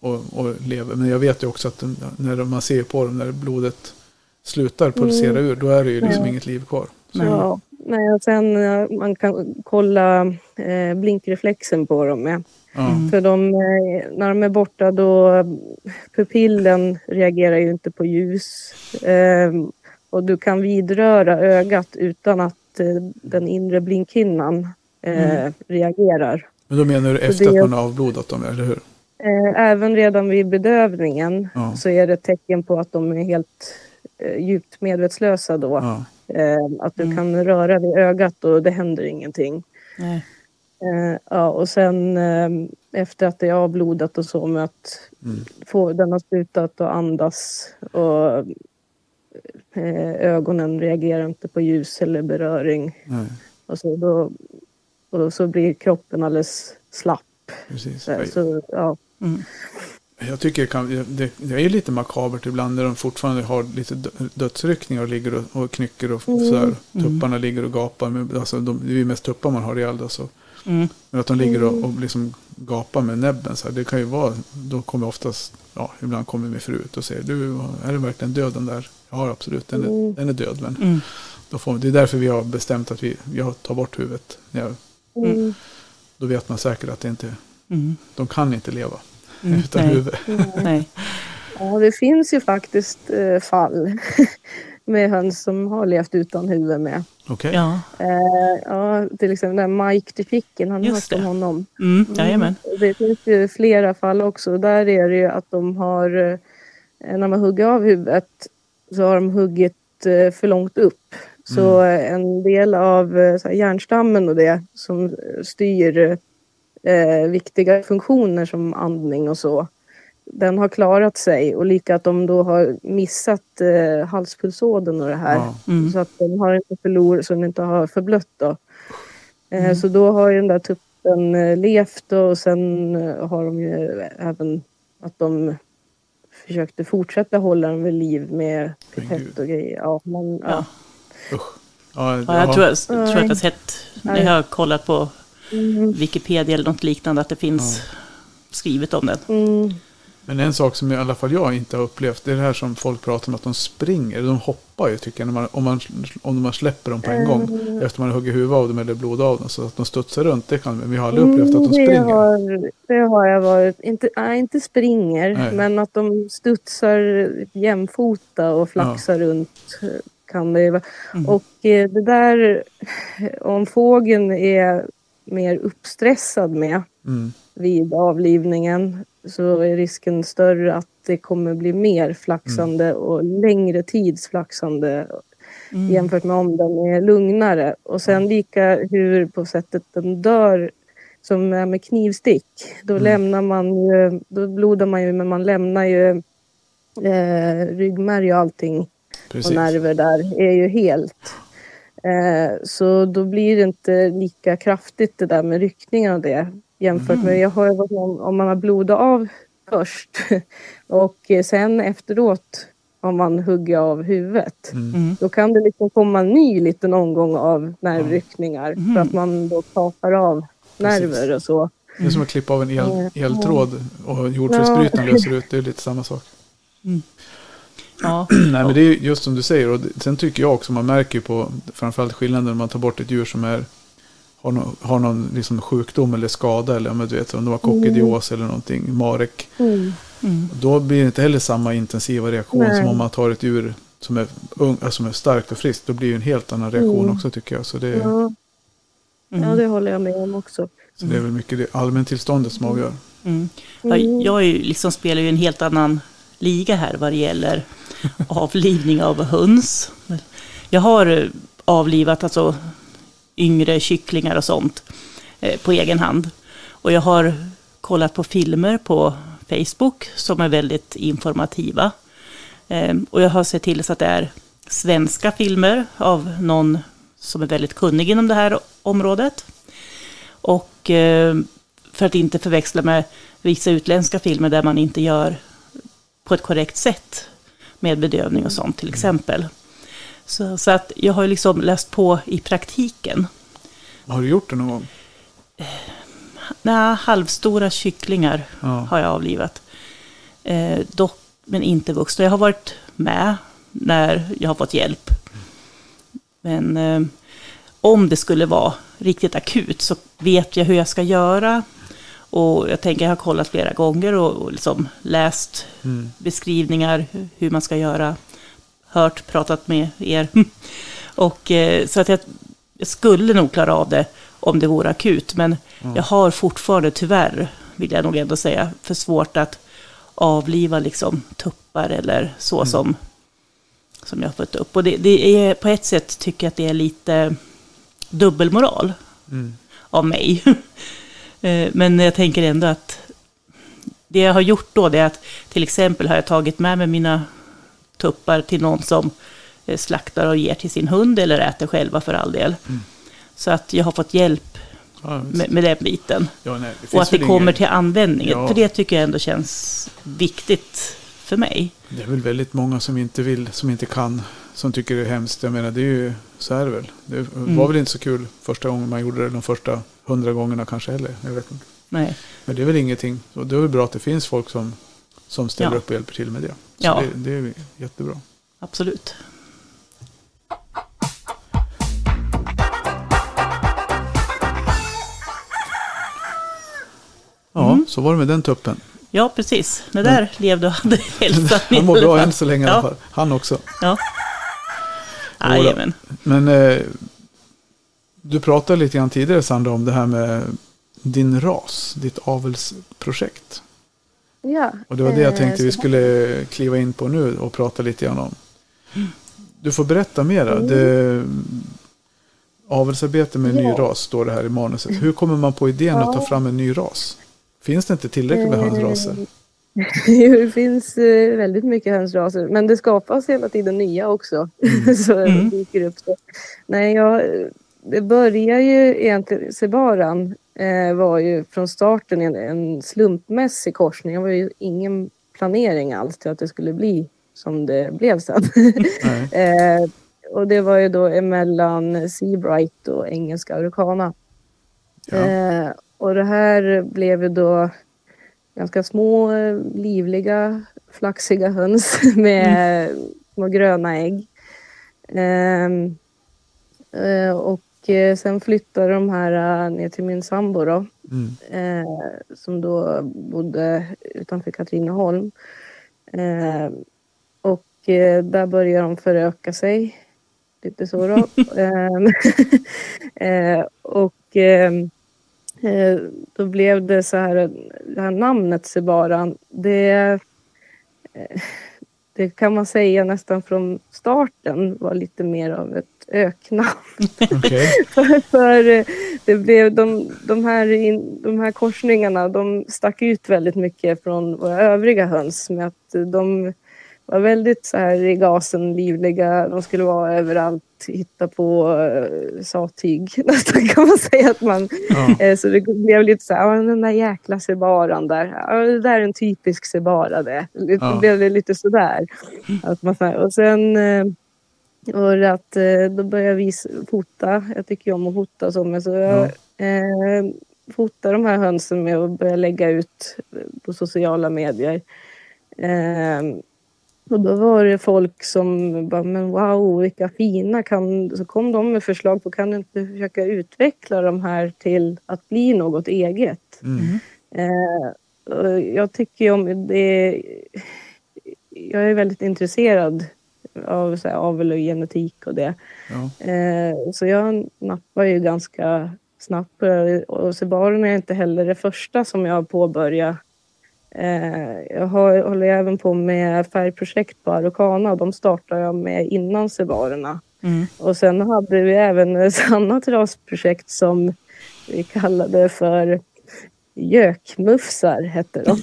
Speaker 2: och, och lever. Men jag vet ju också att när man ser på dem när blodet slutar pulsera
Speaker 3: Mm.
Speaker 2: ur, då är det ju liksom inget liv kvar.
Speaker 1: Nej.
Speaker 3: Ja, nej, och sen man kan kolla eh, blinkreflexen på dem med.
Speaker 1: Mm.
Speaker 3: För de, eh, när de är borta då pupillen reagerar ju inte på ljus. Eh, och du kan vidröra ögat utan att eh, den inre blinkhinnan eh,
Speaker 1: Mm.
Speaker 3: reagerar.
Speaker 2: Men då menar du efter
Speaker 3: det-
Speaker 2: att man har avblodat dem, eller hur?
Speaker 3: Eh, även redan vid bedövningen
Speaker 2: Ja.
Speaker 3: så är det ett tecken på att de är helt eh, djupt medvetslösa då.
Speaker 2: Ja.
Speaker 3: Eh, att du
Speaker 1: Mm.
Speaker 3: kan röra vid ögat och det händer ingenting.
Speaker 1: Nej.
Speaker 3: Eh, ja, och sen eh, efter att det är avblodat och så med att
Speaker 2: Mm.
Speaker 3: få, den har slutat att andas och eh, ögonen reagerar inte på ljus eller beröring.
Speaker 2: Nej,
Speaker 3: Och så, då, och så blir kroppen alldeles slapp.
Speaker 2: precis.
Speaker 3: Så, så, ja.
Speaker 1: Mm.
Speaker 2: Jag tycker det, kan, det, det är lite makabert ibland när de fortfarande har lite dö- dödsryckningar och ligger och, och knycker och
Speaker 3: Mm.
Speaker 2: sådär.
Speaker 1: Mm.
Speaker 2: Tupparna ligger och gapar. Men, alltså, de, det är ju mest tuppar man har ihjäl. Alltså.
Speaker 1: Mm.
Speaker 2: Men att de ligger och, och liksom gapar med näbben. Så här, det kan ju vara, då kommer oftast, ja, ibland kommer min fru ut och säger du, är det verkligen död den där? Ja, absolut, den är,
Speaker 3: Mm.
Speaker 2: den är död. Men
Speaker 1: Mm.
Speaker 2: då får, det är därför vi har bestämt att vi, jag tar bort huvudet. Ja,
Speaker 3: Mm.
Speaker 2: då vet man säkert att det inte,
Speaker 1: Mm.
Speaker 2: de kan inte leva
Speaker 1: Mm.
Speaker 2: utan
Speaker 1: Nej.
Speaker 2: huvud.
Speaker 1: Nej.
Speaker 3: Ja, det finns ju faktiskt eh, fall med höns som har levt utan huvud med.
Speaker 2: Okej?
Speaker 1: Ja.
Speaker 3: Eh, ja, till exempel den Mike the Chicken, har ni
Speaker 1: Just
Speaker 3: hört om
Speaker 1: det.
Speaker 3: honom?
Speaker 1: Mm. Jajamän.
Speaker 3: Det finns ju flera fall också. Där är det ju att de har, eh, när man hugger av huvudet så har de huggit eh, för långt upp. Så eh, en del av eh, så här, hjärnstammen och det som styr eh, viktiga funktioner som andning och så. Den har klarat sig och lika att de då har missat eh, halspulsådern och det här.
Speaker 2: Ja.
Speaker 1: Mm.
Speaker 3: Så att den har inte förlorat, så den inte har förblött då. Eh,
Speaker 1: Mm.
Speaker 3: Så då har ju den där tuppen eh, levt och sen eh, har de ju även att de försökte fortsätta hålla den vid liv med pipett och grejer. Ja, men,
Speaker 1: Ja.
Speaker 3: ja.
Speaker 2: Ja,
Speaker 1: Ja, jag tror jag, tror jag att jag
Speaker 3: Nej.
Speaker 1: har sett, när jag har kollat på
Speaker 3: Mm,
Speaker 1: Wikipedia eller något liknande, att det finns skrivet om den.
Speaker 3: mm,
Speaker 2: Men en sak som i alla fall jag inte har upplevt, det är det här som folk pratar om att de springer. De hoppar ju tycker jag, när man, om, man, om man släpper dem på en gång.
Speaker 3: Mm.
Speaker 2: Efter man hugger huvudet av dem eller blod av dem. Så att de studsar runt, det kan men vi har aldrig upplevt att de
Speaker 3: Mm, det
Speaker 2: springer.
Speaker 3: Har, det har jag varit. Inte, nej, inte springer,
Speaker 2: Nej.
Speaker 3: men att de studsar jämfota och flaxar runt eh, kan det ju vara.
Speaker 1: Mm.
Speaker 3: Och eh, det där, om fågeln är mer uppstressad med
Speaker 2: Mm.
Speaker 3: vid avlivningen så är risken större att det kommer bli mer flaxande och längre tids flaxande
Speaker 1: Mm.
Speaker 3: jämfört med om den är lugnare. Och sen lika hur på sättet den dör som är med knivstick. Då
Speaker 2: Mm.
Speaker 3: lämnar man ju, då blodar man ju men man lämnar ju eh, ryggmärg och allting
Speaker 2: Precis.
Speaker 3: och nerver där är ju helt. Eh, så då blir det inte lika kraftigt det där med ryckningen och det jämfört med, jag har varit om, om man har blodat av först och sen efteråt har man huggit av huvudet.
Speaker 1: Mm.
Speaker 3: Då kan det liksom komma en ny liten omgång av nervryckningar för att man då kapar av nerver och så.
Speaker 2: Det är som att klippa av en el,
Speaker 3: Mm.
Speaker 2: eltråd och jordfelsbrytaren löser ut. Det är lite samma sak.
Speaker 1: Ja,
Speaker 2: Nej, men det är just som du säger. Och det- sen tycker jag också, man märker ju på framförallt skillnaden när man tar bort ett djur som är, har någon, har någon liksom sjukdom eller skada. Eller om du vet, om de har kokidios eller någonting, marek.
Speaker 3: Mm.
Speaker 1: mm.
Speaker 2: Då blir det inte heller samma intensiva reaktion
Speaker 3: Nej.
Speaker 2: som om man tar ett djur som är, ung, alltså som är starkt och friskt. Då blir det en helt annan reaktion
Speaker 3: Mm.
Speaker 2: också tycker jag. Så det,
Speaker 3: Ja, ja,
Speaker 1: Mm.
Speaker 3: det håller jag med om också.
Speaker 2: så det är väl mycket det allmäntillståndet som avgör.
Speaker 1: Mm. Ja, jag är ju, liksom spelar ju en helt annan liga här vad det gäller avlivning av höns. Jag har eh, avlivat alltså yngre kycklingar och sånt eh, på egen hand. Och jag har kollat på filmer på Facebook som är väldigt informativa. Ehm, och jag har sett till så att det är svenska filmer av någon som är väldigt kunnig inom det här området. Och eh, för att inte förväxla med vissa utländska filmer där man inte gör på ett korrekt sätt med bedövning och sånt till exempel. Så, så att jag har liksom läst på i praktiken.
Speaker 2: Har du gjort det någon gång?
Speaker 1: Nej, halvstora kycklingar
Speaker 2: Ja.
Speaker 1: har jag avlivat. Eh, dock, men inte vuxna. Jag har varit med när jag har fått hjälp. Men eh, om det skulle vara riktigt akut så vet jag hur jag ska göra. Och jag tänker, jag har kollat flera gånger och, och liksom läst
Speaker 2: Mm.
Speaker 1: beskrivningar hu- hur man ska göra. Hört, pratat med er. Och eh, så att jag, jag skulle nog klara av det om det vore akut. Men jag har fortfarande tyvärr, vill jag nog ändå säga, för svårt att avliva liksom tuppar eller så som, som jag har fått upp. Och det, det är på ett sätt tycker jag att det är lite dubbelmoral
Speaker 2: Mm.
Speaker 1: av mig. Eh, Men jag tänker ändå att det jag har gjort då det är att till exempel har jag tagit med mig mina tuppar till någon som eh, slaktar och ger till sin hund eller äter själva för all del. Så att jag har fått hjälp
Speaker 2: Ja,
Speaker 1: med, med den biten.
Speaker 2: ja, nej,
Speaker 1: Och att det kommer
Speaker 2: ingen-
Speaker 1: till användning.
Speaker 2: Ja.
Speaker 1: För det tycker jag ändå känns viktigt för mig.
Speaker 2: Det är väl väldigt många som inte vill, som inte kan, som tycker det är hemskt. Jag menar, det är ju, så är det väl. Det
Speaker 1: Mm.
Speaker 2: var väl inte så kul första gången man gjorde det, de första hundra gångerna kanske heller. Jag vet inte.
Speaker 1: Nej.
Speaker 2: Men det är väl ingenting, och det är väl bra att det finns folk som, som ställer
Speaker 1: Ja.
Speaker 2: upp och hjälper till med det. Så
Speaker 1: Ja.
Speaker 2: det, det är jättebra.
Speaker 1: Absolut.
Speaker 2: Ja,
Speaker 1: Mm.
Speaker 2: så var det med den tuppen.
Speaker 1: Ja, precis. Det där levde och hade hälsan i
Speaker 2: Han mår bra än så länge i alla
Speaker 1: Ja.
Speaker 2: fall. Han också.
Speaker 1: Ja. Jajamän.
Speaker 2: Men eh, du pratade lite grann tidigare Sandra om det här med din ras, ditt avelsprojekt.
Speaker 3: Ja,
Speaker 2: Och det var det jag
Speaker 3: eh,
Speaker 2: tänkte vi skulle kliva in på nu och prata lite grann om. Du får berätta mera.
Speaker 3: Mm.
Speaker 2: Det, avelsarbete med ny
Speaker 3: Ja.
Speaker 2: ras står det här i manuset. Hur kommer man på idén att ta fram en ny ras? Finns det inte tillräckligt med
Speaker 3: Eh,
Speaker 2: hönsraser?
Speaker 3: Jo, det finns eh, väldigt mycket hönsraser, men det skapas hela tiden nya också. så
Speaker 1: Mm.
Speaker 3: det dyker upp. Så. Nej, jag, det börjar ju egentligen, Sebaran eh, var ju från starten en, en slumpmässig korsning. Det var ju ingen planering alls till att det skulle bli som det blev sen. Eh, och det var ju då emellan Seabright och engelska Araucana.
Speaker 2: Ja.
Speaker 3: Eh, och det här blev ju då ganska små, eh, livliga, flaxiga höns med små gröna ägg. Ehm, eh, och eh, sen flyttade de här ner till min sambo då,
Speaker 2: Mm.
Speaker 3: som då bodde utanför Katrineholm. Eh, och där började de föröka sig. Lite så då. Ehm, eh, och ehm, då blev det så här, det här namnet Sebaran, det, eh, det kan man säga nästan från starten var lite mer av ett öknamn. För, för eh, det blev de, de, här in, de här korsningarna de stack ut väldigt mycket från våra övriga höns med att de, var väldigt så här i gasen, livliga. De skulle vara överallt, hitta på uh, sattyg nästan kan man säga. att man ja. uh, Så det blev lite så här, den där jäkla sebaran där. Det där är en typisk sebara det. Det ja. blev det lite sådär. Att man, och sen var det att då började jag fota. Jag tycker om att fota så. Men så jag, ja. fota de här hönsen med att börja lägga ut på sociala medier. Och då var det folk som bara, men wow, vilka fina. Kan, så kom de med förslag på, kan du inte försöka utveckla de här till att bli något eget? Mm. Eh, jag tycker om det. Jag är väldigt intresserad av så här, avel och genetik och det. Ja. Eh, så jag nappar ju ganska snabbt på det. Och Sebaren är inte heller det första som jag påbörjat jag har, håller även på med färgprojekt på Araucana och de startade jag med innan Sevarerna. Mm. Och sen hade vi även ett annat rasprojekt som vi kallade för Gökmufsar, hette de.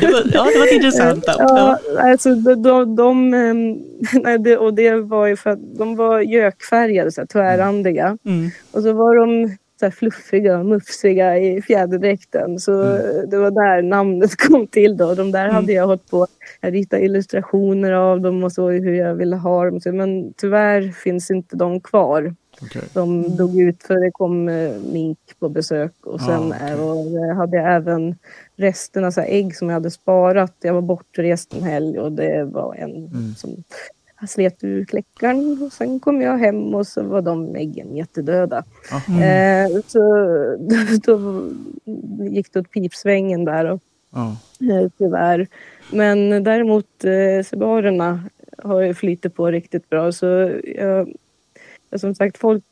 Speaker 1: det var, ja, det var intressant. Ja,
Speaker 3: ja. Alltså, de, de, de, nej, det, och det var ju för att de var gökfärgade, så här, tvärrandiga. Mm. Och så var de så fluffiga och mufsiga i fjäderdräkten. Så mm. det var där namnet kom till. Då. De där mm. hade jag hållit på. Jag ritade illustrationer av dem och så hur jag ville ha dem. Men tyvärr finns inte de kvar. Okay. De dog ut för det kom eh, mink på besök. Och sen ah, okay. och hade jag även resterna, så ägg som jag hade sparat. Jag var bortrest en helg och det var en mm. som jag slet ur kläckaren och sen kom jag hem och så var de äggen jättedöda. Mm. Eh, så då, då, gick det åt pipsvängen där och, mm. tyvärr. Men däremot eh, sebarerna har ju flyttat på riktigt bra. Så jag, som sagt, folk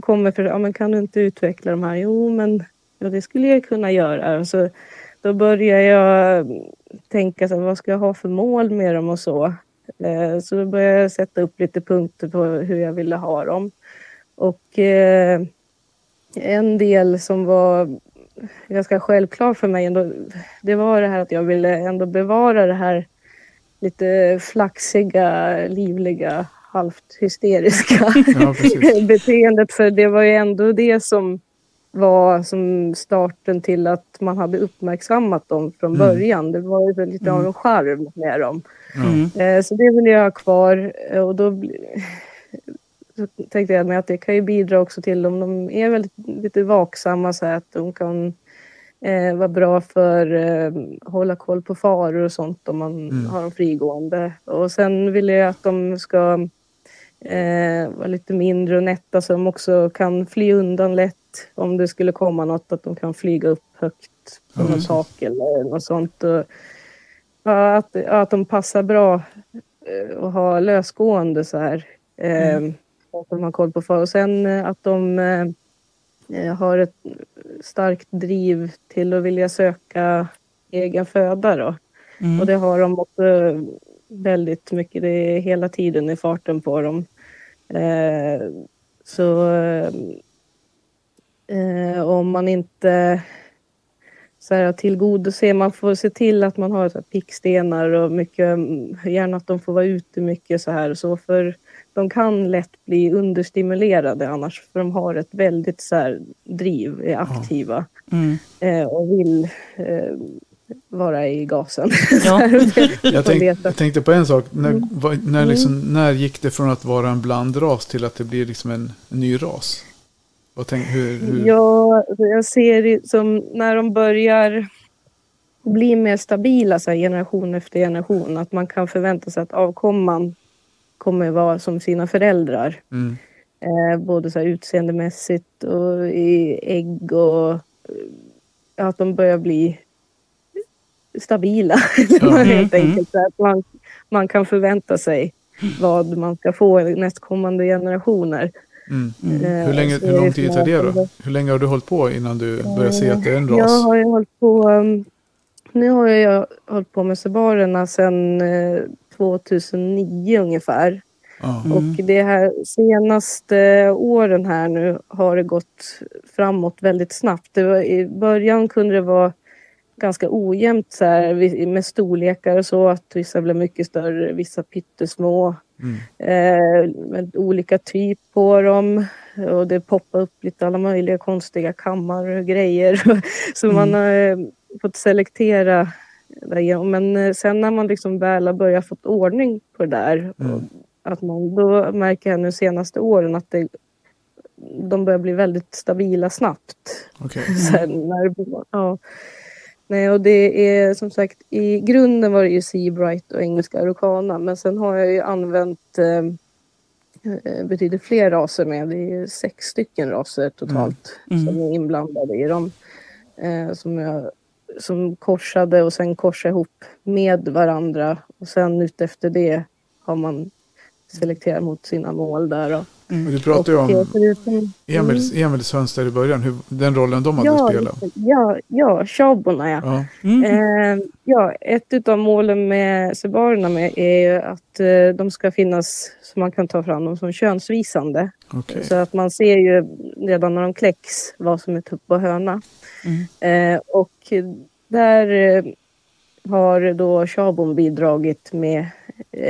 Speaker 3: kommer för ja, men kan du inte utveckla de här? Jo, men ja, det skulle jag kunna göra. Så då börjar jag tänka så vad ska jag ha för mål med dem och så. Eh, så då började jag sätta upp lite punkter på hur jag ville ha dem. Och eh, en del som var ganska självklar för mig ändå, det var det här att jag ville ändå bevara det här lite flaxiga, livliga, halvt hysteriska ja, beteendet. För det var ju ändå det som var som starten till att man hade uppmärksammat dem från mm. början. Det var ju lite av en charm med dem. Mm. Eh, så det vill jag ha kvar. Eh, och då så tänkte jag att det kan ju bidra också till om de är väldigt lite vaksamma så att de kan eh, vara bra för eh, hålla koll på faror och sånt om man mm. har dem frigående. Och sen vill jag att de ska eh, vara lite mindre och nätta så de också kan fly undan lätt om det skulle komma något, att de kan flyga upp högt på mm. något tak eller något sånt. Och, ja, att, att de passar bra eh, och ha lösgående så här. Eh, mm. Att de har koll på far. Och sen eh, att de har ett starkt driv till att vilja söka egen föda då. Mm. Och det har de också väldigt mycket. Det är hela tiden i farten på dem. Eh, så eh, om man inte så här, tillgodoser, man får se till att man har så här, pickstenar och mycket, gärna att de får vara ute mycket så här. Så för de kan lätt bli understimulerade annars, för de har ett väldigt så här, driv, är aktiva mm. eh, och vill eh, vara i gasen. Ja.
Speaker 2: jag, tänk, jag, tänkte på en sak. När, mm. när, liksom, mm. när gick det från att vara en blandras till att det blir liksom en, en ny ras? Tänk, hur, hur...
Speaker 3: Ja, jag ser det som när de börjar bli mer stabila så här, generation efter generation. Att man kan förvänta sig att avkomman kommer vara som sina föräldrar. Mm. Eh, både så här, utseendemässigt och i ägg och att de börjar bli stabila. Ja. helt mm, enkelt. Mm. Att man, man kan förvänta sig vad man ska få nästkommande generationer.
Speaker 2: Mm. Mm. Hur, länge, hur lång tid tar det då? Hur länge har du hållit på innan du börjar se att det är en ras?
Speaker 3: Jag har ju hållit på, um, nu har jag hållit på med sebarerna sedan 2009 eh, ungefär. Mm. Och det här senaste åren här nu har det gått framåt väldigt snabbt. Det var, I början kunde det vara ganska ojämnt så här, med storlekar och så. Att vissa blev mycket större, vissa pyttesmå.
Speaker 2: Mm.
Speaker 3: Eh, med olika typ på dem. Och det poppar upp lite alla möjliga konstiga kammar och grejer. så man har eh, fått selektera. därigenom. Men eh, sen när man liksom väl har börjat fått ordning på det där.
Speaker 2: Mm.
Speaker 3: Att man, då märker jag nu senaste åren att det, de börjar bli väldigt stabila snabbt.
Speaker 2: Okej.
Speaker 3: Sen när, ja. Nej, och det är som sagt i grunden var det ju Seabright och engelska Araucana men sen har jag ju använt eh, eh, betydligt fler raser med. Det är sex stycken raser totalt
Speaker 1: Mm.
Speaker 3: som är inblandade i dem. Eh, som, jag, som korsade och sen korsade ihop med varandra och sen utefter det har man selekterat mot sina mål där. Då.
Speaker 2: Och du pratade ju
Speaker 3: eh,
Speaker 2: om
Speaker 3: förutom-
Speaker 2: Emils, Emils höns där i början, hur, den rollen de hade
Speaker 3: ja,
Speaker 2: spelat.
Speaker 3: ja, ja, Shaborna ja.
Speaker 2: Ja.
Speaker 1: Mm.
Speaker 3: Eh, ja, ett av målen med Sebarerna med är ju att eh, de ska finnas så man kan ta fram dem som könsvisande.
Speaker 2: Okej.
Speaker 3: Så att man ser ju redan när de kläcks vad som är tupp och höna.
Speaker 1: Mm.
Speaker 3: Eh, och där eh, har då Shabon bidragit med eh,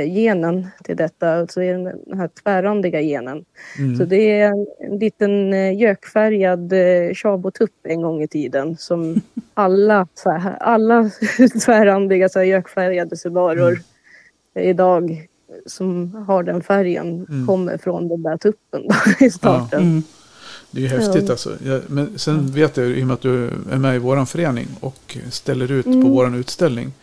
Speaker 3: genen till detta. Alltså den här tvärrandiga genen.
Speaker 2: Mm.
Speaker 3: Så det är en, en liten eh, gökfärgad eh, shabotupp en gång i tiden som alla, så här, alla tvärrandiga så här, gökfärgade subaror idag som har den färgen
Speaker 2: Mm.
Speaker 3: kommer från den där tuppen då, i starten.
Speaker 1: Mm.
Speaker 2: Det är ju häftigt
Speaker 3: Ja.
Speaker 2: alltså. Men sen vet jag, i och med att du är med i våran förening och ställer ut på
Speaker 3: Mm.
Speaker 2: våran utställning.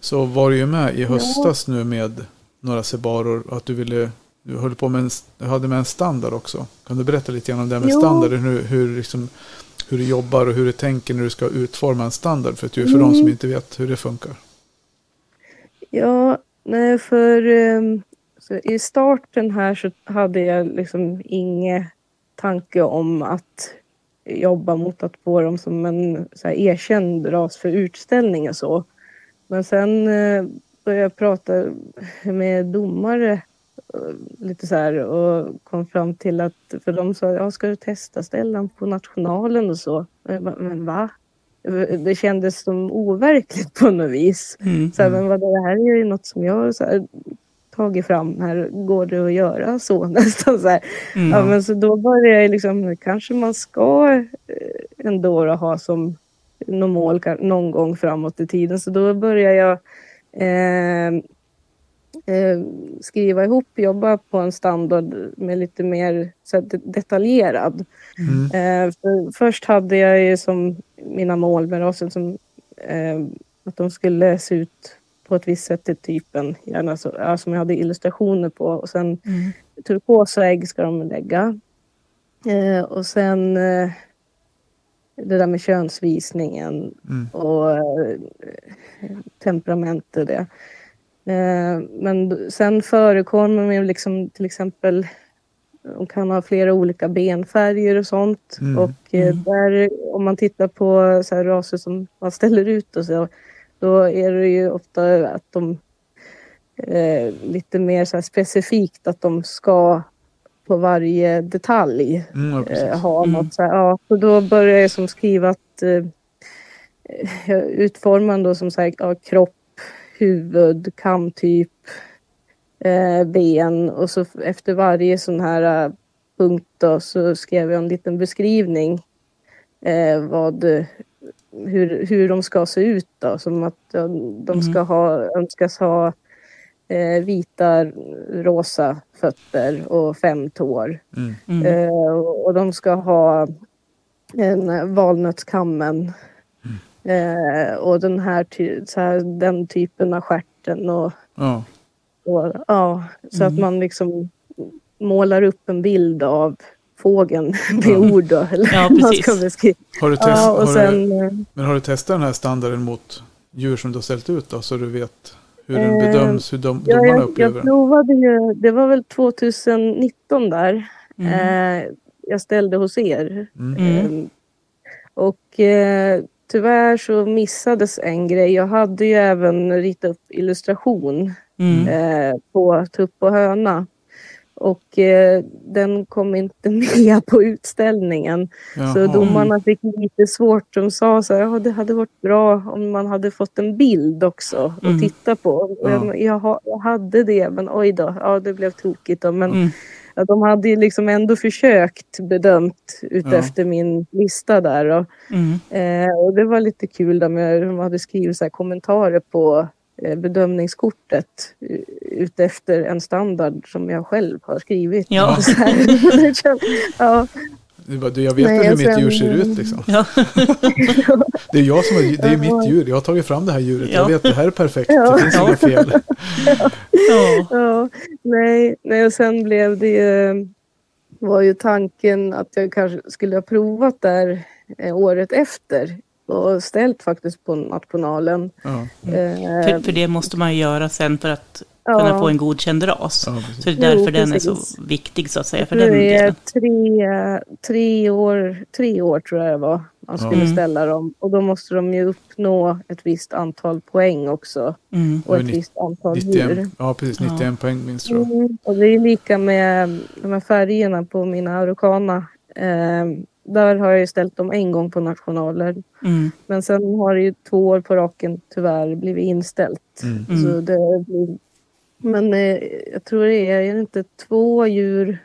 Speaker 2: Så var du ju med i höstas nu med några sebaror att du ville, du höll på med en, du hade med en standard också. Kan du berätta lite grann om det här med
Speaker 3: Jo.
Speaker 2: standarden, hur, hur, liksom, hur du jobbar och hur du tänker när du ska utforma en standard för, att, för de som
Speaker 3: Mm.
Speaker 2: inte vet hur det funkar.
Speaker 3: Ja, nej för ehm, i starten här så hade jag liksom ingen tanke om att jobba mot att få dem som en så här, erkänd ras för utställning och så. Men sen eh, började jag prata med domare eh, lite så här och kom fram till att, för de sa, ja ska du testa ställan på nationalen och så? Och bara, men va? Det kändes som overkligt på något vis.
Speaker 1: Mm.
Speaker 3: Så här, men vad det här är ju något som jag så här, tagit fram här. Går det att göra så nästan så här.
Speaker 1: Mm.
Speaker 3: Ja, men så då började jag liksom, kanske man ska eh, ändå då ha som något mål någon gång framåt i tiden. Så då började jag eh, eh, skriva ihop, jobba på en standard med lite mer så detaljerad.
Speaker 2: Mm.
Speaker 3: Eh, för först hade jag ju som mina mål med rasen som eh, att de skulle se ut på ett visst sätt till typen, gärna så, ja, som jag hade illustrationer på. Och sen
Speaker 1: Mm.
Speaker 3: turkosa ägg ska de lägga. Eh, och sen eh, det där med könsvisningen
Speaker 2: Mm.
Speaker 3: och eh, temperament och det. Eh, men sen förekommer liksom till exempel de kan ha flera olika benfärger och sånt.
Speaker 2: Mm.
Speaker 3: Och eh,
Speaker 1: Mm.
Speaker 3: där, om man tittar på så här raser som man ställer ut och så, då är det ju ofta att de eh, lite mer så specifikt att de ska på varje detalj
Speaker 2: Mm, ja,
Speaker 3: eh, ha
Speaker 1: Mm.
Speaker 3: något så här, ja, så då börjar jag som skriva att eh, jag utformar då som sagt ja, kropp, huvud, kamtyp, eh, ben och så efter varje sån här eh, punkt då, så skrev jag en liten beskrivning eh, vad, hur, hur de ska se ut då, som att ja, de ska ha, önskas ha eh, vita, rosa fötter och fem tår.
Speaker 2: Mm.
Speaker 1: Mm.
Speaker 3: Eh, och de ska ha en valnötskammen. Eh, och den här, ty- så här, den typen av stjärten och,
Speaker 2: Ja.
Speaker 3: och ja, så att man liksom målar upp en bild av fågeln med ord då. Eller
Speaker 1: Ja, precis.
Speaker 2: Har, du test,
Speaker 3: Ja, och
Speaker 2: har, du,
Speaker 3: sen, eh,
Speaker 2: men har du testat den här standarden mot djur som du har ställt ut då? Så du vet hur den
Speaker 3: Eh,
Speaker 2: bedöms, hur dom,
Speaker 3: ja,
Speaker 2: domarna
Speaker 3: jag,
Speaker 2: upplever
Speaker 3: jag provade ju, det var väl 2019 där.
Speaker 1: Mm.
Speaker 3: Eh, jag ställde hos er.
Speaker 2: Mm.
Speaker 1: Mm.
Speaker 3: Ehm, Och eh, tyvärr så missades en grej. Jag hade ju även ritat upp illustration
Speaker 1: Mm.
Speaker 3: eh, på tupp och höna. Och eh, den kom inte med på utställningen.
Speaker 2: Jaha.
Speaker 3: Så domarna fick lite svårt. De sa så här, ja, det hade varit bra om man hade fått en bild också att
Speaker 1: Mm.
Speaker 3: titta på. Och jag, jag, jag hade det, men oj då, ja, det blev tokigt. Då. Men
Speaker 1: Mm.
Speaker 3: ja, de hade liksom ändå försökt bedömt utefter min lista där. Och,
Speaker 1: Mm.
Speaker 3: eh, och det var lite kul, där med, de hade skrivit så kommentarer på bedömningskortet eh, utefter en standard som jag själv har skrivit.
Speaker 1: Ja.
Speaker 3: Ja,
Speaker 2: Du bara, du, jag vet
Speaker 3: Nej,
Speaker 2: hur mitt
Speaker 3: sen-
Speaker 2: djur ser ut liksom.
Speaker 1: Ja.
Speaker 2: Det är jag som har, det är mitt djur. Jag har tagit fram det här djuret. Jag
Speaker 1: Ja.
Speaker 2: vet det här är perfekt.
Speaker 3: Ja.
Speaker 2: Det finns
Speaker 1: Ja.
Speaker 2: inga fel.
Speaker 1: Ja.
Speaker 3: Ja, nej, nej, och sen blev det var ju tanken att jag kanske skulle ha provat där eh, året efter och ställt faktiskt på nationalen.
Speaker 2: Ja,
Speaker 3: Eh,
Speaker 1: För, för det måste man ju göra sen för att kunna
Speaker 3: ja,
Speaker 1: få en godkänd ras.
Speaker 2: ja.
Speaker 1: Så det är därför
Speaker 3: Jo,
Speaker 1: den är så viktig så att säga. För
Speaker 3: det
Speaker 1: den
Speaker 3: är
Speaker 1: delen.
Speaker 3: tre, tre, år, tre år tror jag det var man skulle
Speaker 1: Mm.
Speaker 3: ställa dem. Och då måste de ju uppnå ett visst antal poäng också.
Speaker 1: Mm.
Speaker 3: Och ett
Speaker 2: var
Speaker 3: visst antal djur.
Speaker 2: 91, ja, precis. 91 poäng minst tror jag.
Speaker 3: Mm, och det är lika med de här färgerna på mina Araucana. Eh, där har jag ju ställt dem en gång på nationaler.
Speaker 1: Mm.
Speaker 3: Men sen har det ju två år på raken tyvärr blivit inställt.
Speaker 2: Mm.
Speaker 1: Mm.
Speaker 3: Så det blir... Men eh, jag tror det är, är det inte två djur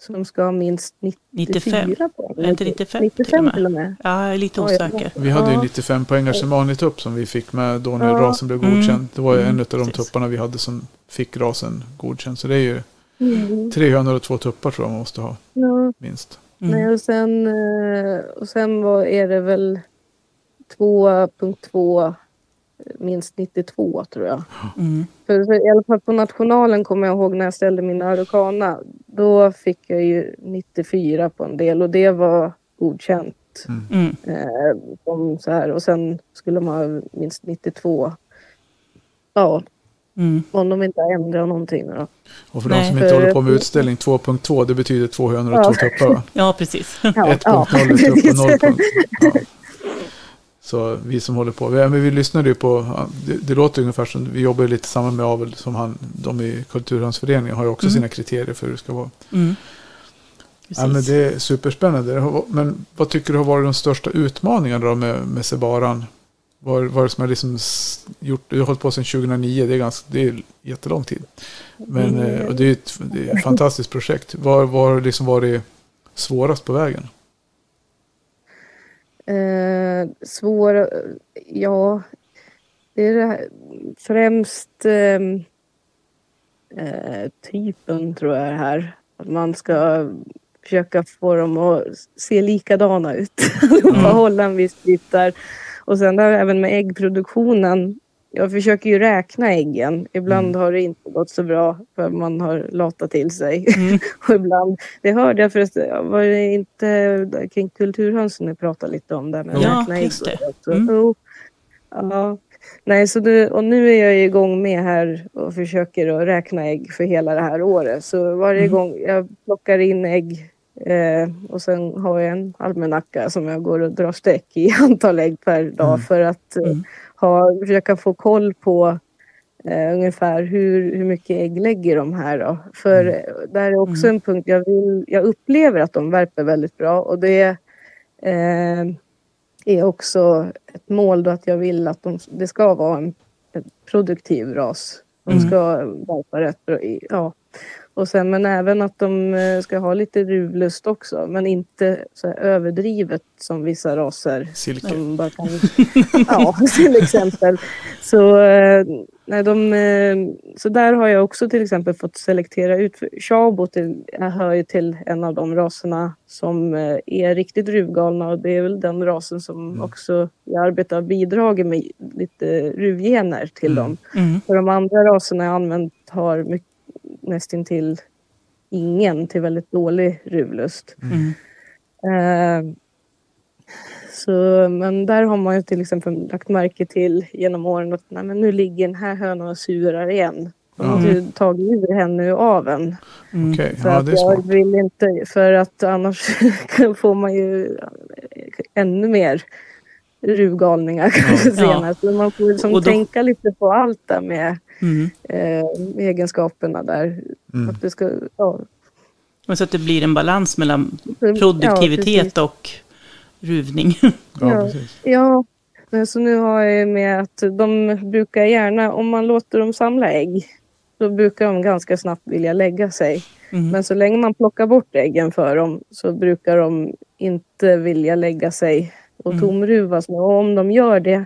Speaker 3: som ska ha minst 94
Speaker 1: 95.
Speaker 3: poäng?
Speaker 1: Är inte 95 till och
Speaker 3: 95
Speaker 1: med?
Speaker 3: till och med.
Speaker 1: Ja, jag är lite osäker.
Speaker 2: Vi hade ju
Speaker 3: Ja.
Speaker 2: 95 poängare som vanligt upp som vi fick med då när
Speaker 3: Ja.
Speaker 2: rasen blev
Speaker 1: Mm.
Speaker 2: godkänd. Det var ju en
Speaker 1: Mm,
Speaker 2: av de
Speaker 1: precis.
Speaker 2: tupparna vi hade som fick rasen godkänd. Så det är ju
Speaker 3: Mm.
Speaker 2: tre hönor och två tuppar tror jag man måste ha
Speaker 3: Ja.
Speaker 2: minst.
Speaker 3: Nej,
Speaker 1: Mm.
Speaker 3: och sen, eh, och sen var, är det väl 2.2 minst 92 tror jag.
Speaker 1: Mm.
Speaker 3: För, för I alla fall på nationalen kommer jag ihåg när jag ställde min Araucana. Då fick jag ju 94 på en del och det var godkänt.
Speaker 1: Mm.
Speaker 3: Eh, så här. Och sen skulle man ha minst 92. Ja,
Speaker 1: Mm.
Speaker 3: om de inte har ändrat någonting. Då.
Speaker 2: Och för de
Speaker 1: Nej.
Speaker 2: som inte
Speaker 3: För-
Speaker 2: håller på med utställning 2.2 det betyder två hönor och
Speaker 3: Ja.
Speaker 2: två tuppar va?
Speaker 1: Ja, precis.
Speaker 3: Ja,
Speaker 2: 1.0 är tupp och 0. punkt- Ja. Så vi som håller på. Vi, men vi lyssnade ju på, det, det låter ungefär som, vi jobbar lite samma med avel som han, de i Kulturhandsföreningen har ju också
Speaker 1: Mm.
Speaker 2: sina kriterier för hur det ska vara.
Speaker 1: Mm.
Speaker 2: Ja, men det är superspännande. Men vad tycker du har varit de största utmaningarna då med, med Sebaran? Vad vad är det som har liksom gjort, du har hållit på sedan 2009, det är, ganska, det är jättelång tid. Men,
Speaker 3: Mm.
Speaker 2: eh, och det är ett, det är ett fantastiskt projekt. Vad har liksom varit svårast på vägen?
Speaker 3: Eh, svåra, ja, det är det här, främst ehm, eh, typen tror jag är här. Att man ska försöka få dem att se likadana ut. Behålla en viss typ där. Och sen där även med äggproduktionen. Jag försöker ju räkna äggen. Ibland
Speaker 2: Mm.
Speaker 3: har det inte gått så bra för man har latat till sig.
Speaker 1: Mm.
Speaker 3: Och ibland, det hörde jag förresten, var det inte kring kulturhönsen ni pratade lite om där med
Speaker 1: Ja,
Speaker 3: räkna ägg? Så,
Speaker 1: Mm.
Speaker 3: jo. ja. Nej, så det, och nu är jag igång med här och försöker att räkna ägg för hela det här året. Så varje
Speaker 1: Mm.
Speaker 3: gång jag plockar in ägg eh, och sen har jag en almanacka som jag går och drar streck i antal ägg per dag
Speaker 2: Mm.
Speaker 3: för att eh,
Speaker 1: Mm.
Speaker 3: ha, försöka få koll på eh, ungefär hur, hur mycket ägg lägger de här då. För
Speaker 2: Mm.
Speaker 3: eh, där är också
Speaker 1: Mm.
Speaker 3: en punkt, jag, vill, jag upplever att de värper väldigt bra och det eh, är också ett mål då att jag vill att de, det ska vara en, en produktiv ras. De
Speaker 1: Mm.
Speaker 3: ska värpa rätt bra. i- Ja. Och sen, men även att de eh, ska ha lite ruvlust också, men inte så överdrivet som vissa raser
Speaker 2: Silke?
Speaker 3: kan, ja, till exempel. Så, eh, nej, de, eh, så där har jag också till exempel fått selektera ut. för Chabo till, hör ju till en av de raserna som är riktigt ruvgalna och det är väl den rasen som
Speaker 2: Mm.
Speaker 3: också jag arbetar och bidragit med lite ruvgener till
Speaker 2: Mm.
Speaker 3: dem.
Speaker 1: Mm.
Speaker 3: För de andra raserna jag använt har mycket, nästintill ingen till väldigt dålig ruvlust.
Speaker 1: Mm.
Speaker 3: Eh, så, men där har man ju till exempel lagt märke till genom åren att nej, men nu ligger den här hönan och surar igen. De har ju tagit ur henne ur aveln.
Speaker 1: Mm.
Speaker 2: Okej,
Speaker 3: För
Speaker 2: ja
Speaker 3: att jag vill inte, för att annars får man ju ännu mer ruvgalningar senast. Men man får liksom
Speaker 1: då-
Speaker 3: tänka lite på allt där med
Speaker 1: Mm.
Speaker 3: eh, egenskaperna där.
Speaker 2: Mm.
Speaker 3: Att det ska, ja,
Speaker 1: Men Så att det blir en balans mellan
Speaker 3: Ja,
Speaker 1: produktivitet
Speaker 3: precis.
Speaker 1: och ruvning.
Speaker 2: Ja,
Speaker 3: Ja.
Speaker 2: precis.
Speaker 3: Ja, men så nu har jag med att de brukar gärna, om man låter dem samla ägg, då brukar de ganska snabbt vilja lägga sig.
Speaker 1: Mm.
Speaker 3: Men så länge man plockar bort äggen för dem så brukar de inte vilja lägga sig och
Speaker 1: Mm.
Speaker 3: tomruvas. Och om de gör det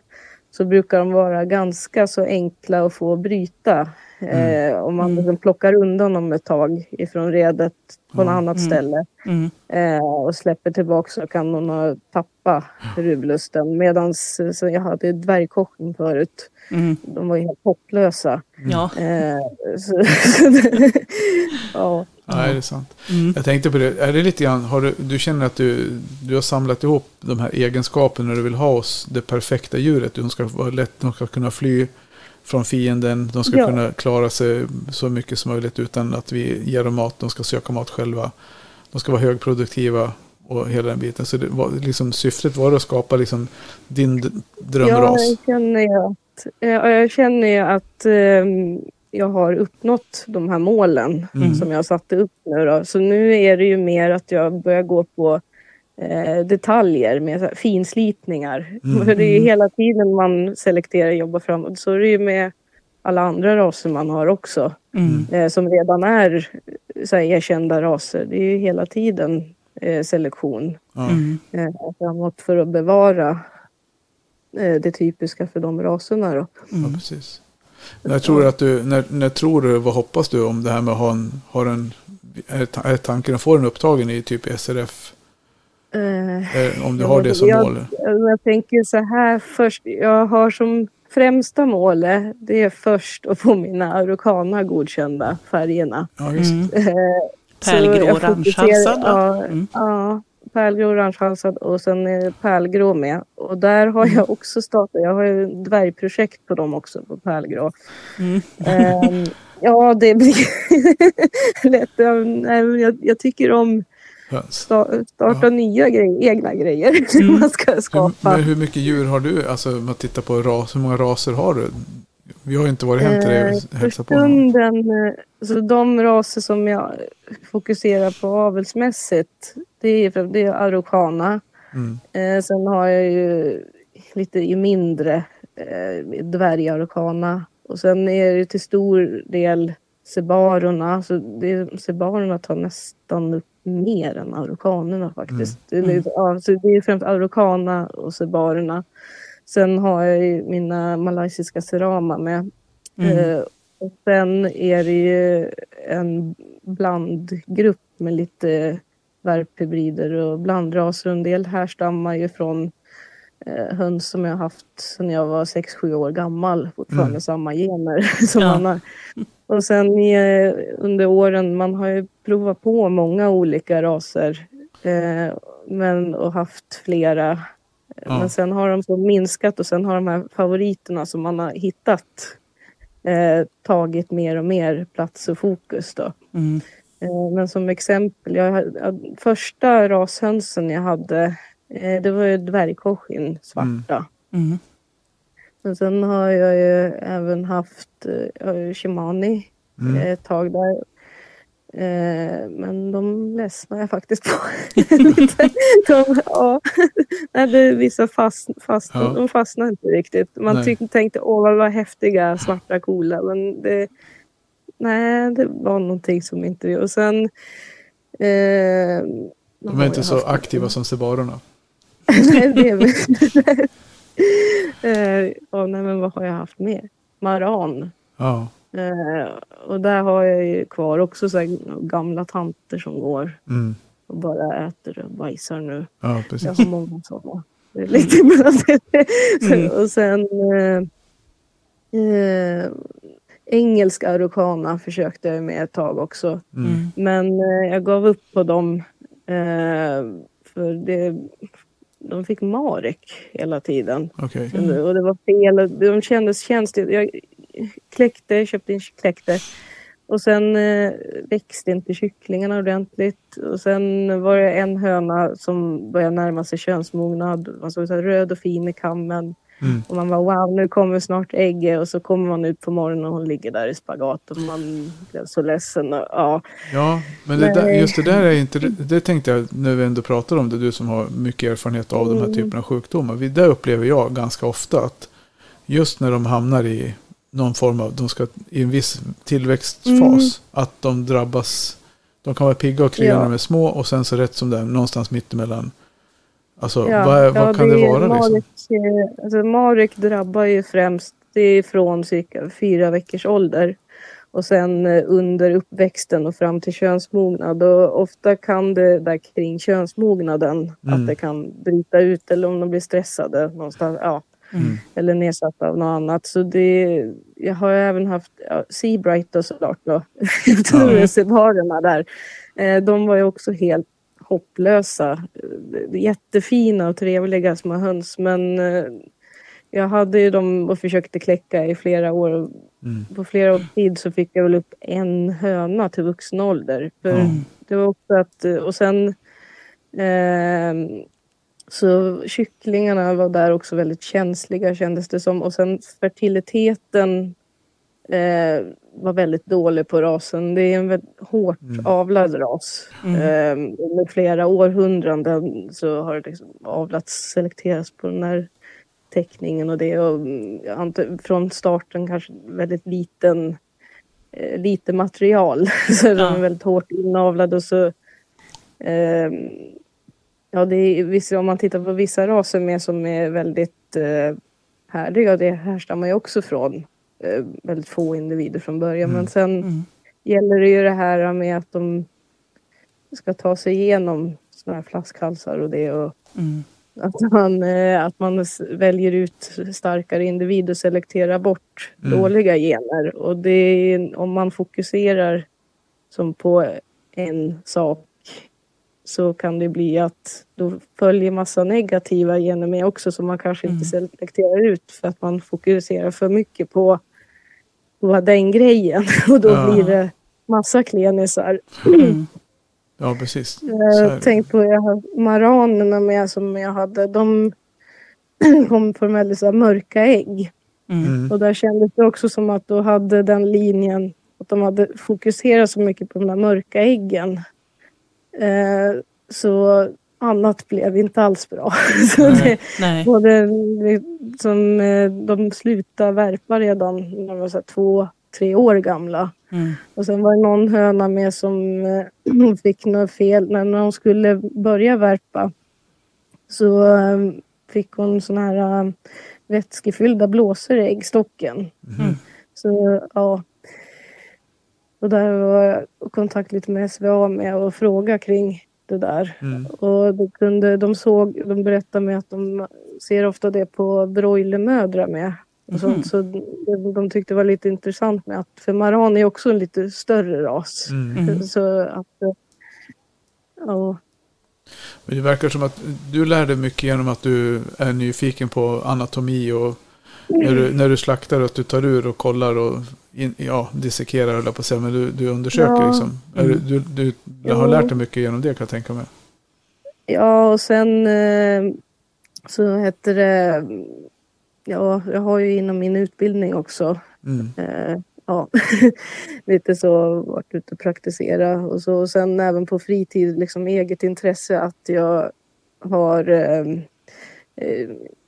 Speaker 3: så brukar de vara ganska så enkla att få bryta. Eh, om man
Speaker 1: Mm.
Speaker 3: liksom plockar undan dem ett tag ifrån redet på något
Speaker 2: Ja.
Speaker 3: annat
Speaker 1: Mm.
Speaker 3: ställe
Speaker 1: Mm.
Speaker 3: eh, och släpper tillbaka så kan hon tappa ruvlusten. Medan jag hade dvärgkocken förut.
Speaker 1: Mm.
Speaker 3: De var helt hopplösa.
Speaker 1: Ja.
Speaker 3: Eh, så, ja.
Speaker 2: Nej, det är sant.
Speaker 1: Mm.
Speaker 2: Jag tänkte på det, är det lite grann, har du, du känner att du, du har samlat ihop de här egenskaperna du vill ha hos det perfekta djuret. De ska vara lätt, de ska kunna fly från fienden, de ska
Speaker 3: Ja.
Speaker 2: kunna klara sig så mycket som möjligt utan att vi ger dem mat, de ska söka mat själva. De ska vara högproduktiva och hela den biten. Så det var, liksom, syftet var att skapa liksom, din d-
Speaker 3: Ja,
Speaker 2: drömras.
Speaker 3: jag känner ju att, ja, jag känner ju att ehm, jag har uppnått de här målen
Speaker 2: Mm.
Speaker 3: som jag satte upp nu. Då. Så nu är det ju mer att jag börjar gå på eh, detaljer med så här, finslipningar.
Speaker 2: Mm.
Speaker 3: För det är ju hela tiden man selekterar och jobbar framåt. Så är det ju med alla andra raser man har också.
Speaker 1: Mm.
Speaker 3: Eh, som redan är så här, erkända raser. Det är ju hela tiden eh, selektion.
Speaker 1: Mm.
Speaker 3: eh, framåt för att bevara eh, det typiska för de raserna. Då.
Speaker 2: Ja, precis. Jag tror att du, när, när tror du, vad hoppas du om det här med att ha en, har en är, ta- är tanken att få den upptagen i typ SRF?
Speaker 3: Eh,
Speaker 2: Eh, Om du har det som
Speaker 3: jag-
Speaker 2: mål?
Speaker 3: jag tänker så här först. Jag har som främsta målet det är först att få mina Araucana godkända färgerna.
Speaker 2: Ja, just
Speaker 1: Mm.
Speaker 3: Eh, så
Speaker 1: Pärlgrå va?
Speaker 3: Ja,
Speaker 1: Mm.
Speaker 3: ja, pärlgrå orangehalsad och sen är pärlgrå med. Och där har jag också startat. Jag har ju ett dvärgprojekt på dem också på pärlgrå.
Speaker 1: Mm.
Speaker 3: Ehm, ja, det blir lätt. Jag, jag, tycker om sta, starta
Speaker 2: Ja.
Speaker 3: nya grejer, egna grejer som
Speaker 1: Mm.
Speaker 3: man ska
Speaker 2: Hur,
Speaker 3: skapa.
Speaker 2: men hur mycket djur har du? Alltså om man tittar på ras, hur många raser har du? Vi har ju inte varit hem till dig och
Speaker 3: Eh,
Speaker 2: hälsat på
Speaker 3: stunden, eh, så de raser som jag fokuserar på avelsmässigt, det är, det är Araucana.
Speaker 2: Mm.
Speaker 3: Eh, sen har jag ju lite mindre eh, dvärgaraucana. Och sen är det till stor del sebarorna. Så det, sebarorna tar nästan upp mer än araukanerna faktiskt. Det, är lite, ja, så det är främst araucana och sebarorna. Sen har jag ju mina malaysiska serama med.
Speaker 1: Mm.
Speaker 3: Eh, och sen är det ju en blandgrupp med lite värphybrider och blandraser. En del härstammar ju från eh, höns som jag haft sedan jag var 6-7 år gammal. Fortfarande
Speaker 2: Mm.
Speaker 3: samma gener som
Speaker 1: Ja.
Speaker 3: man har. Och sen eh, under åren, man har ju provat på många olika raser. Eh, men, och haft flera.
Speaker 2: Ja.
Speaker 3: Men sen har de så minskat och sen har de här favoriterna som man har hittat eh, tagit mer och mer plats och fokus. Då.
Speaker 1: Mm.
Speaker 3: Eh, men som exempel, jag, första rashönsen jag hade eh, det var ju dvärgkorsin, svarta.
Speaker 1: Mm.
Speaker 3: Men sen har jag ju även haft eh, Shimani
Speaker 2: Mm.
Speaker 3: ett tag där. Eh, men de ledsnar jag faktiskt på. de, ja, nej, det, vissa fast, fast,
Speaker 2: Ja.
Speaker 3: de fastnar inte riktigt. Man tyck, tänkte åh vad var häftiga, svarta, coola. Men det, nej, det var någonting som inte... Och sen... Eh,
Speaker 2: De är inte så aktiva som sebarorna.
Speaker 3: Nej, det är väl... eh, nej, men vad har jag haft mer? Maran.
Speaker 2: Ja.
Speaker 3: Eh, och där har jag ju kvar också så här gamla tanter som går
Speaker 2: Mm.
Speaker 3: och bara äter och bajsar nu.
Speaker 2: Ja,
Speaker 3: Jag
Speaker 2: precis.
Speaker 3: har många sådana. Lite.
Speaker 1: Mm.
Speaker 3: och sen eh, eh, engelsk araucana försökte jag med ett tag också.
Speaker 2: Mm.
Speaker 1: Mm.
Speaker 3: Men eh, jag gav upp på dem. Eh, för det, de fick marek hela tiden.
Speaker 2: Okej.
Speaker 1: Mm.
Speaker 3: Och det var fel. De kändes känsligt. Jag kläckte, köpte in kläckte. och sen eh, växte inte kycklingarna ordentligt. Och sen var det en höna som började närma sig könsmognad. Man såg så här röd och fin i kammen.
Speaker 2: Mm.
Speaker 3: Och man bara wow, nu kommer snart ägget. Och så kommer man ut på morgonen och hon ligger där i spagat. Och man blev så ledsen. Och, ja.
Speaker 2: Ja, men det där, just det där är inte, det tänkte jag när vi ändå pratar om det, du som har mycket erfarenhet av de här
Speaker 3: Mm.
Speaker 2: typerna av sjukdomar. Vi- Det upplever jag ganska ofta att just när de hamnar i någon form av, de ska i en viss tillväxtfas,
Speaker 3: Mm.
Speaker 2: att de drabbas, de kan vara pigga och krya när de är små och sen så rätt som det är någonstans mittemellan. Alltså
Speaker 3: Ja,
Speaker 2: vad, vad
Speaker 3: ja,
Speaker 2: kan det,
Speaker 3: är
Speaker 2: vara liksom?
Speaker 3: Marek, eh, alltså Marek drabbar ju främst det är från cirka fyra veckors ålder. Och sen eh, under uppväxten och fram till könsmognad. Och ofta kan det där kring könsmognaden
Speaker 2: Mm.
Speaker 3: att det kan bryta ut eller om de blir stressade någonstans. Ja,
Speaker 1: Mm.
Speaker 3: eller nedsatta av något annat. Så det, jag har även haft ja, Seabright då såklart då. Turreservoarerna där. Eh, de var ju också helt hopplösa. Eh, Jättefina och trevliga små höns men eh, jag hade ju dem och försökte kläcka i flera år.
Speaker 2: Mm.
Speaker 3: På flera års tid så fick jag väl upp en höna till vuxen ålder. För
Speaker 2: Mm.
Speaker 3: det var också att, eh, och sen ehm, så kycklingarna var där också väldigt känsliga kändes det som. Och sen fertiliteten eh, var väldigt dålig på rasen. Det är en väldigt hårt
Speaker 2: Mm.
Speaker 3: avlad ras.
Speaker 1: Mm.
Speaker 3: Eh, under flera århundraden så har det liksom avlats, selekterats på den här teckningen och det. Och mm, från starten kanske väldigt liten eh, lite material. så de
Speaker 1: Ja.
Speaker 3: är väldigt hårt inavlade och så ehm, Ja, det är, om man tittar på vissa raser med som är väldigt eh, härliga, det härstammar ju också från eh, väldigt få individer från början.
Speaker 2: Mm.
Speaker 3: Men sen
Speaker 1: Mm.
Speaker 3: gäller det ju det här med att de ska ta sig igenom sådana här flaskhalsar och det och
Speaker 1: Mm.
Speaker 3: att man, eh, att man väljer ut starkare individer och selekterar bort
Speaker 2: Mm.
Speaker 3: dåliga gener. Och det är, om man fokuserar som på en sak så kan det bli att då följer massa negativa gener med också som man kanske inte selekterar ut för att man fokuserar för mycket på, på den grejen. Och då
Speaker 2: Ja.
Speaker 3: blir det massa klenisar.
Speaker 1: Mm.
Speaker 2: Ja, precis.
Speaker 3: Jag
Speaker 2: det.
Speaker 3: tänkte på jag har maranerna med som jag hade. De kom från väldigt så mörka ägg.
Speaker 1: Mm.
Speaker 2: Mm.
Speaker 3: Och där kändes det också som att då hade den linjen att de hade fokuserat så mycket på de där mörka äggen. Eh, så annat blev inte alls bra. så det,
Speaker 1: Nej. Nej.
Speaker 3: både det, som, eh, de slutade värpa redan när de var så två, tre år gamla.
Speaker 1: Mm.
Speaker 3: Och sen var det någon höna med som eh, fick något fel. När när hon skulle börja värpa så eh, fick hon såna här eh, vätskefyllda blåsor i äggstocken.
Speaker 2: Mhm.
Speaker 3: Så ja. Och där var jag i kontakt lite med SVA med och fråga kring det där.
Speaker 2: Mm.
Speaker 3: Och det kunde, de, såg, de berättade med att de ser ofta det på broilermödrar med. Och sånt. Så de, de tyckte det var lite intressant med att, för maran är också en lite större ras.
Speaker 2: Mm.
Speaker 1: Mm.
Speaker 3: Så att, eh, ja.
Speaker 2: Men det verkar som att du lär dig mycket genom att du är nyfiken på anatomi och när du, när du slaktar att du tar ur och kollar och in, ja, dissekerar höll jag på att säga, men du, du undersöker
Speaker 3: Ja.
Speaker 2: liksom. Är du, du, du, har lärt dig mycket genom det kan jag tänka mig.
Speaker 3: Ja, och sen eh, så heter det... Ja, jag har ju inom min utbildning också
Speaker 2: Mm.
Speaker 3: eh, ja, lite så varit ute och praktisera och så. Och sen även på fritid, liksom eget intresse att jag har eh,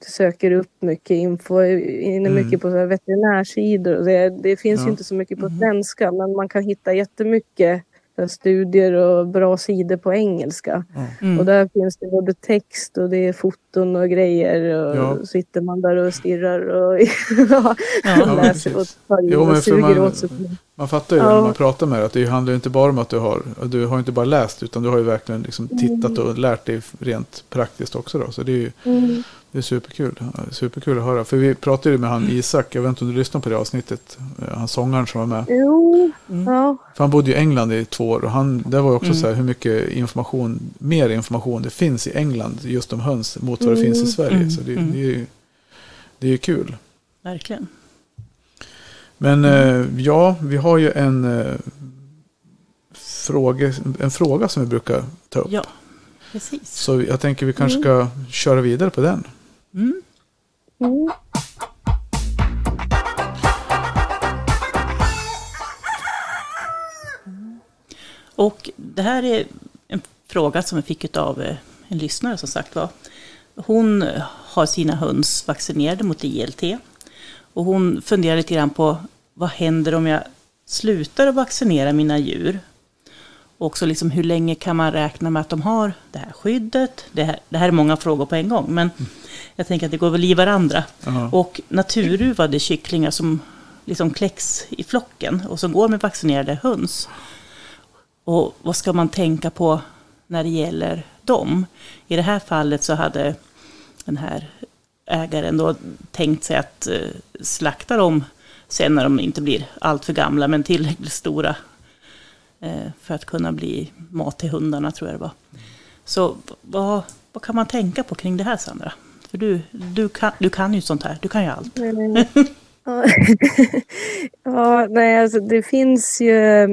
Speaker 3: söker upp mycket info, inne
Speaker 2: Mm.
Speaker 3: mycket på så här veterinärsidor. Det, det finns
Speaker 2: Ja.
Speaker 3: ju inte så mycket på svenska men man kan hitta jättemycket här studier och bra sidor på engelska.
Speaker 1: Mm.
Speaker 3: Och där finns det både text och det är foton och grejer. Och
Speaker 2: Ja.
Speaker 3: sitter man där och stirrar och
Speaker 1: Ja,
Speaker 3: läser och tar in och suger
Speaker 2: man-
Speaker 3: åt sig.
Speaker 2: Man fattar ju
Speaker 3: Ja.
Speaker 2: när man pratar med dig att det handlar ju inte bara om att du har, du har inte bara läst utan du har ju verkligen liksom tittat och lärt dig rent praktiskt också då. Så det är ju
Speaker 3: Mm.
Speaker 2: det är superkul. Superkul att höra. För vi pratade ju med han Isak, jag vet inte om du lyssnade på det avsnittet, eh, han sångaren som var med.
Speaker 3: Jo,
Speaker 1: Mm.
Speaker 3: ja.
Speaker 2: För han bodde i England i två år och han, det var ju också
Speaker 1: Mm.
Speaker 2: så här hur mycket information, mer information det finns i England just om höns mot vad det
Speaker 3: Mm.
Speaker 2: finns i Sverige.
Speaker 1: Mm.
Speaker 2: Så det,
Speaker 1: Mm.
Speaker 2: det är ju det är ju kul.
Speaker 1: verkligen.
Speaker 2: Men eh, ja, vi har ju en, eh, fråga, en fråga som vi brukar ta upp.
Speaker 1: Ja, precis.
Speaker 2: Så jag tänker vi kanske ska köra vidare på den.
Speaker 1: Mm.
Speaker 3: Mm.
Speaker 1: Och det här är en fråga som vi fick av eh, en lyssnare som sagt var. Hon har sina höns vaccinerade mot ILT. Och hon funderar lite grann på vad händer om jag slutar att vaccinera mina djur? Och också liksom hur länge kan man räkna med att de har det här skyddet? Det här, det här är många frågor på en gång, men jag tänker att det går väl i varandra.
Speaker 2: Ja.
Speaker 1: Och naturruvade kycklingar som liksom kläcks i flocken och som går med vaccinerade höns. Och vad ska man tänka på när det gäller dem? I det här fallet så hade den här ägaren då tänkt sig att eh, slakta dem sen när de inte blir allt för gamla men tillräckligt stora eh, för att kunna bli mat till hundarna tror jag det var. Så vad, vad kan man tänka på kring det här Sandra? För du, du, kan, du kan ju sånt här, du kan ju allt.
Speaker 3: Eh, Ja, nej, alltså det finns ju...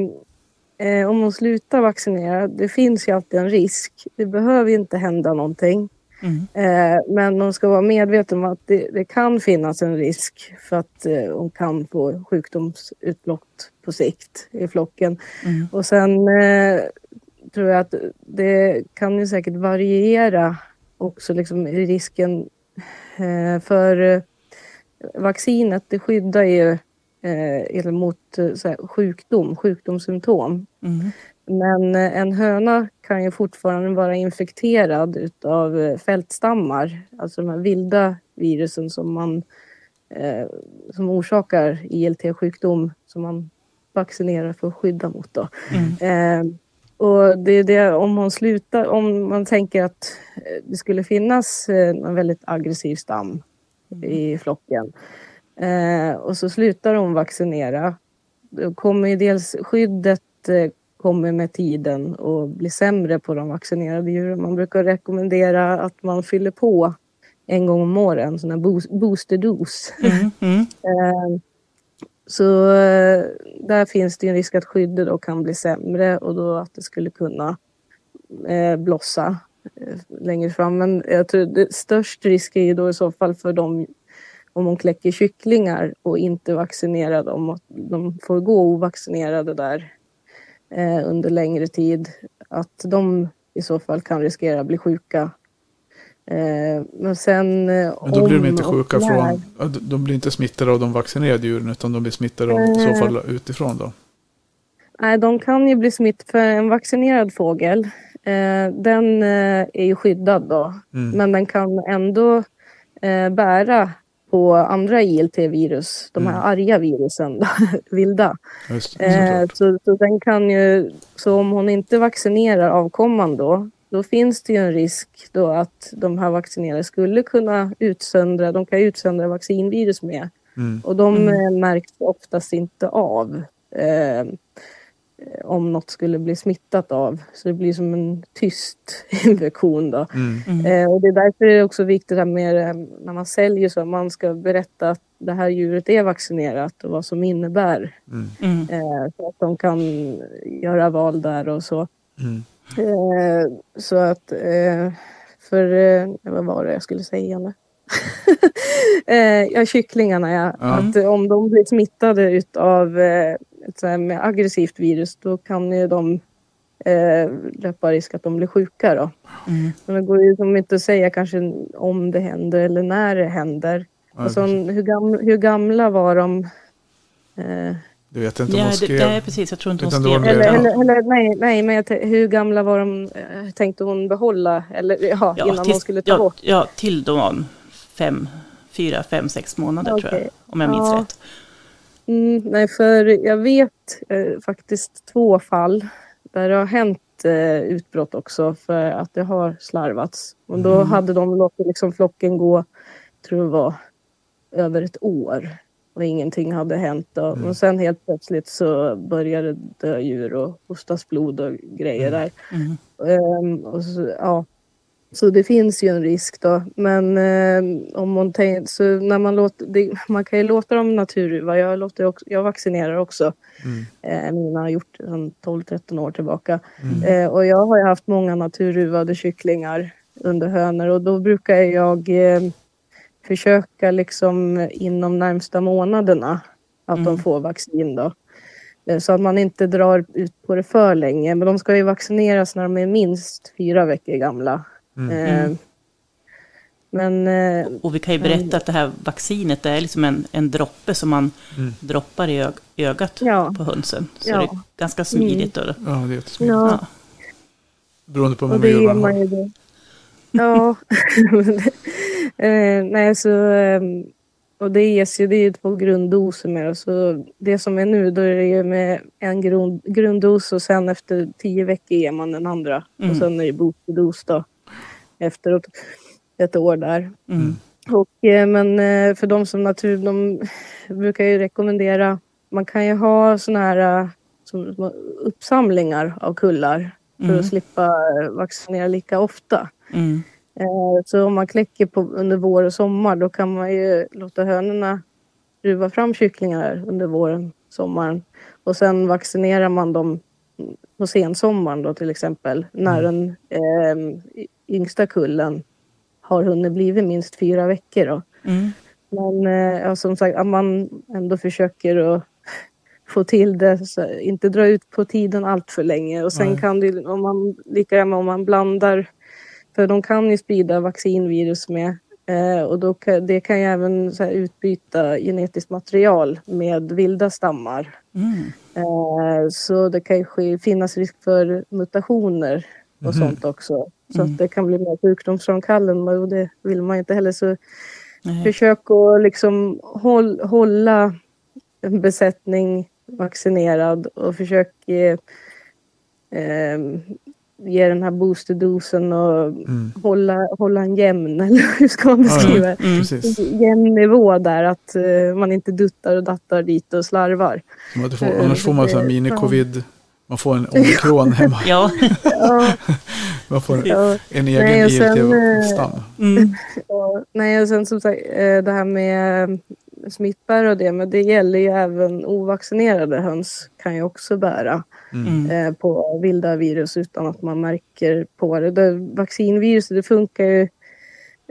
Speaker 3: Eh, om man slutar vaccinera, det finns ju alltid en risk. Det behöver ju inte hända någonting.
Speaker 1: Mm.
Speaker 3: Eh, men de ska vara medvetna om att det, det kan finnas en risk för att eh, de kan få sjukdomsutbrott på sikt i flocken.
Speaker 1: Mm.
Speaker 3: Och sen eh, tror jag att det kan ju säkert variera också liksom risken för vaccinet. Det skyddar ju eller mot här, sjukdom, sjukdomssymptom.
Speaker 1: Mm.
Speaker 3: Men eh, en höna kan ju fortfarande vara infekterad utav eh, fältstammar, alltså de här vilda virusen som man eh, som orsakar ILT-sjukdom som man vaccinerar för att skydda mot. Då.
Speaker 1: Mm.
Speaker 3: Eh, och det är det om man slutar, om man tänker att eh, det skulle finnas en väldigt aggressiv stam i flocken eh, och så slutar de vaccinera. Då kommer ju dels skyddet kommer med tiden och blir sämre på de vaccinerade djuren. Man brukar rekommendera att man fyller på en gång om året, en sån här boost- boosterdos.
Speaker 1: Mm. Mm.
Speaker 3: Eh, Så eh, där finns det en risk att skyddet då kan bli sämre och då att det skulle kunna eh, blossa längre fram. Men jag tror det störst risk är ju då i så fall för dem om de kläcker kycklingar och inte vaccinerar dem. De får gå ovaccinerade där eh, under längre tid. Att de i så fall kan riskera att bli sjuka. Eh, men sen eh,
Speaker 2: Men då blir de inte sjuka från, de- blir inte smittade av de vaccinerade djuren utan de blir smittade av, i så
Speaker 3: Eh.
Speaker 2: fall utifrån då.
Speaker 3: Nej, de kan ju bli smitt för en vaccinerad fågel. Eh, den eh, är ju skyddad då,
Speaker 2: Mm.
Speaker 3: men den kan ändå eh, bära på andra ILT-virus, de här
Speaker 2: Mm.
Speaker 3: arga virusen, vilda.
Speaker 2: Just,
Speaker 3: Eh, så, så den kan ju, så om hon inte vaccinerar avkomman då, då finns det ju en risk då att de här vaccinerade skulle kunna utsöndra, de kan utsöndra vaccinvirus med.
Speaker 2: Mm.
Speaker 3: Och de
Speaker 1: Mm.
Speaker 3: eh, märks oftast inte av eh, om något skulle bli smittat av. Så det blir som en tyst infektion då.
Speaker 2: Mm.
Speaker 1: Mm.
Speaker 3: Eh, och det är därför det är också viktigt att med, eh, när man säljer så att man ska berätta att det här djuret är vaccinerat och vad som innebär.
Speaker 2: Mm.
Speaker 1: Mm.
Speaker 3: Eh, så att de kan göra val där och så.
Speaker 2: Mm.
Speaker 3: Eh, så att, eh, för, eh, vad var det jag skulle säga nu? eh, ja, kycklingarna ja.
Speaker 2: Ja.
Speaker 3: Att eh, om de blir smittade utav eh, ett så här med aggressivt virus då kan ju de eh, löpa risk att de blir sjuka då.
Speaker 1: Mm.
Speaker 3: Men det går ju som inte att säga kanske om det händer eller när det händer.
Speaker 2: Ja,
Speaker 3: Alltså, hur, gam, hur gamla var de? Eh,
Speaker 2: Det vet inte om
Speaker 1: Ja, det,
Speaker 2: skrev.
Speaker 1: nej, precis. Jag tror inte hon skrev
Speaker 3: Eller,
Speaker 2: Ja.
Speaker 3: eller, eller nej, nej, men hur gamla var de, eh, tänkte hon behålla? Eller ja, innan
Speaker 1: tills-
Speaker 3: hon skulle ta
Speaker 1: ja,
Speaker 3: bort?
Speaker 1: Ja, till de var fem, fyra, fem, sex månader tror jag. Om jag minns
Speaker 3: Ja.
Speaker 1: rätt.
Speaker 3: Mm, nej, för jag vet eh, faktiskt två fall där det har hänt eh, utbrott också för att det har slarvats. Och då
Speaker 1: Mm.
Speaker 3: hade de låtit liksom flocken gå, tror det var, över ett år. Och ingenting hade hänt. Då.
Speaker 2: Mm.
Speaker 3: Och sen helt plötsligt så började dö djur och hostas blod och grejer
Speaker 2: Mm.
Speaker 3: där.
Speaker 1: Mm.
Speaker 3: Ehm, och så, ja. Så det finns ju en risk då. Men eh, om man tänker, så när man låter, det, man kan ju låta dem naturruva. Jag, låter också, jag vaccinerar också.
Speaker 2: Mm.
Speaker 3: Eh, mina har gjort sedan 12-13 år tillbaka.
Speaker 2: Mm.
Speaker 3: Eh, och jag har ju haft många naturruvade kycklingar under hönor och då brukar jag eh, försöka liksom inom närmsta månaderna att de
Speaker 1: Mm.
Speaker 3: får vaccin då. Eh, Så att man inte drar ut på det för länge. Men de ska ju vaccineras när de är minst fyra veckor gamla.
Speaker 2: Mm.
Speaker 3: Eh,
Speaker 1: Mm.
Speaker 3: Men eh,
Speaker 1: Och vi kan ju berätta att det här vaccinet det är liksom en, en droppe som man
Speaker 2: Mm.
Speaker 1: droppar i ög, ögat
Speaker 3: Ja.
Speaker 1: på hönsen. Så
Speaker 3: Ja.
Speaker 1: det är ganska smidigt. Då.
Speaker 2: Ja, det är jättesmidigt.
Speaker 3: ja,
Speaker 1: Ja.
Speaker 2: Beroende på hur man
Speaker 3: man
Speaker 2: har.
Speaker 3: ju då. Ja. eh, nej, så... Eh, och det ges ju, det är ju två grunddoser med det. Så det som är nu, då är det ju med en grund, grunddos och sen efter tio veckor ger man den andra.
Speaker 1: Mm.
Speaker 3: Och sen är det boosterdos då. Efter ett år där.
Speaker 1: Mm.
Speaker 3: Och, eh, men eh, för de som natur, de brukar ju rekommendera, man kan ju ha såna här eh, som, uppsamlingar av kullar för
Speaker 1: Mm.
Speaker 3: att slippa eh, vaccinera lika ofta.
Speaker 1: Mm.
Speaker 3: Så om man kläcker på under vår och sommar då kan man ju låta hönorna ruva fram kycklingar under våren, sommaren. Och sen vaccinerar man dem på sensommaren då till exempel när den eh, yngsta kullen har hunnit blivit minst fyra veckor. Då.
Speaker 1: Mm.
Speaker 3: Men eh, ja, som sagt, att man ändå försöker att få till det, så inte dra ut på tiden allt för länge. Och sen
Speaker 2: Nej.
Speaker 3: kan det, om man, lika gärna om man blandar, för de kan ju sprida vaccinvirus med. Eh, och då kan, det kan ju även här, utbyta genetiskt material med vilda stammar.
Speaker 1: Mm.
Speaker 3: Eh, så det kan ju ske, finnas risk för mutationer och
Speaker 2: Mhm.
Speaker 3: sånt också. Så
Speaker 1: Mm.
Speaker 3: att det kan bli mer sjukdomsframkallande och det vill man inte heller. Så
Speaker 1: Nej.
Speaker 3: Försök att liksom håll, hålla en besättning vaccinerad och försök ge, eh, ge den här boosterdosen och
Speaker 2: Mm.
Speaker 3: hålla, hålla en jämn, eller hur ska man
Speaker 2: Ja, ja.
Speaker 3: beskriva det?
Speaker 1: Mm.
Speaker 2: Precis.
Speaker 3: Jämn nivå där, att eh, man inte duttar och dattar dit och slarvar.
Speaker 2: Får,
Speaker 3: Eh,
Speaker 2: annars får man så här
Speaker 3: eh,
Speaker 2: mini-covid. Man får en omikron hemma.
Speaker 1: Ja.
Speaker 2: Man får en,
Speaker 3: ja,
Speaker 2: en egen
Speaker 3: Nej,
Speaker 2: ILT-stam.
Speaker 1: Mm.
Speaker 3: ja. Nej, och sen som sagt, eh, det här med smittbärare och det, men det gäller ju även ovaccinerade höns kan ju också bära.
Speaker 2: Mm.
Speaker 1: Mm.
Speaker 3: eh, på vilda virus utan att man märker på det. det vaccinviruset det funkar ju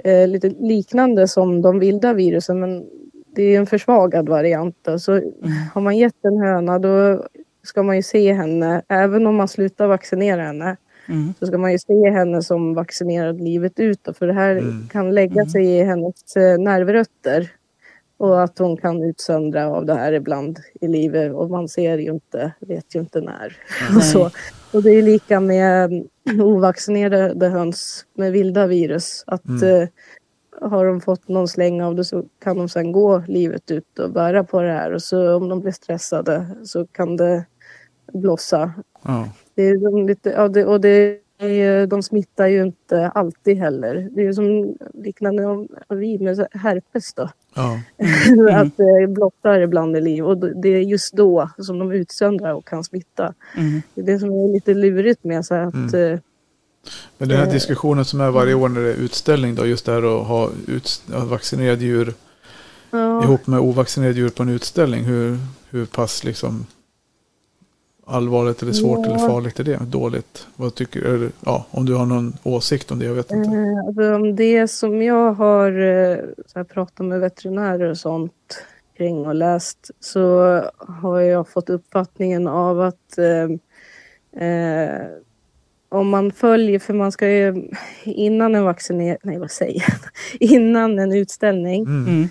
Speaker 3: eh, lite liknande som de vilda virusen men det är en försvagad variant. Alltså,
Speaker 1: Mm.
Speaker 3: har man gett en höna då ska man ju se henne, även om man slutar vaccinera henne,
Speaker 1: Mm.
Speaker 3: så ska man ju se henne som vaccinerad livet ut. Då, för det här
Speaker 2: Mm.
Speaker 3: kan lägga
Speaker 1: Mm.
Speaker 3: sig i hennes eh, nervrötter. Och att hon kan utsöndra av det här ibland i livet och man ser ju inte, vet ju inte när.
Speaker 1: Nej.
Speaker 3: Och, så. och det är lika med mm, ovaccinerade höns med vilda virus. Att
Speaker 2: Mm.
Speaker 3: eh, har de fått någon släng av det så kan de sen gå livet ut och bära på det här. Och så om de blir stressade så kan det blossa.
Speaker 2: Ja.
Speaker 3: Det är de lite, ja, det, och det är, de smittar ju inte alltid heller. Det är som liknande om vi med herpes då.
Speaker 2: Ja.
Speaker 3: att det blottar ibland i liv och det är just då som de utsöndrar och kan smitta.
Speaker 1: Mm.
Speaker 3: Det är det som är lite lurigt med så att
Speaker 2: Mm.
Speaker 3: eh,
Speaker 2: Men den här
Speaker 3: Eh.
Speaker 2: diskussionen som är varje år när det är utställning då, just det här att ha ut, vaccinerade djur
Speaker 3: ja,
Speaker 2: ihop med ovaccinerade djur på en utställning. Hur, hur pass liksom allvarligt eller svårt
Speaker 3: Ja.
Speaker 2: eller farligt är det? Dåligt? Vad tycker du? Ja, om du har någon åsikt om det, jag vet inte.
Speaker 3: eh, alltså, om det som jag har eh, så här, pratat med veterinärer och sånt kring och läst så har jag fått uppfattningen av att eh, eh, om man följer, för man ska ju innan en vaccinering, nej vad säger jag, innan en utställning
Speaker 2: Mm.
Speaker 1: Mm.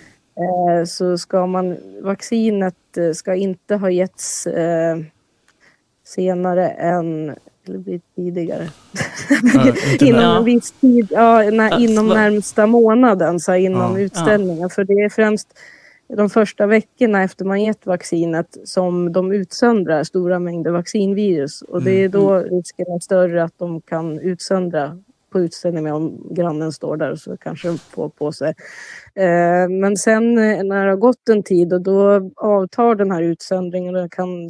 Speaker 3: eh, så ska man, vaccinet eh, ska inte ha getts eh, senare än, eller blir tidigare?
Speaker 2: Inte
Speaker 3: inom
Speaker 1: Ja.
Speaker 3: en viss tid, ja, när,
Speaker 1: Ja,
Speaker 3: inom
Speaker 1: vad-
Speaker 3: närmsta månaden, så här, inom
Speaker 2: Ja.
Speaker 3: utställningen. För det är främst de första veckorna efter man gett vaccinet som de utsöndrar stora mängder vaccinvirus. Och det är då risken är större att de kan utsöndra på utställningen om grannen står där så kanske de får på sig. Eh, men sen eh, när det har gått en tid och då avtar den här utsöndringen och kan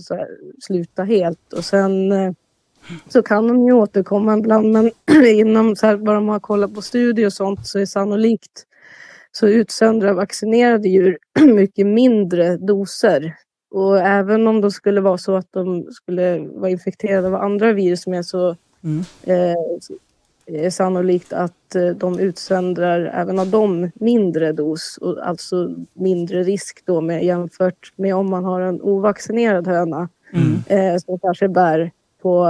Speaker 3: sluta helt. Och sen eh, så kan de ju återkomma ibland. Men inom så här, bara man kollar på studier och sånt så är sannolikt så utsöndrar vaccinerade djur mycket mindre doser. Och även om det skulle vara så att de skulle vara infekterade av andra virus är så
Speaker 1: Mm.
Speaker 3: eh, är sannolikt att eh, de utsöndrar även av dem mindre dos och alltså mindre risk då med, jämfört med om man har en ovaccinerad höna
Speaker 1: Mm.
Speaker 3: eh, som kanske bär på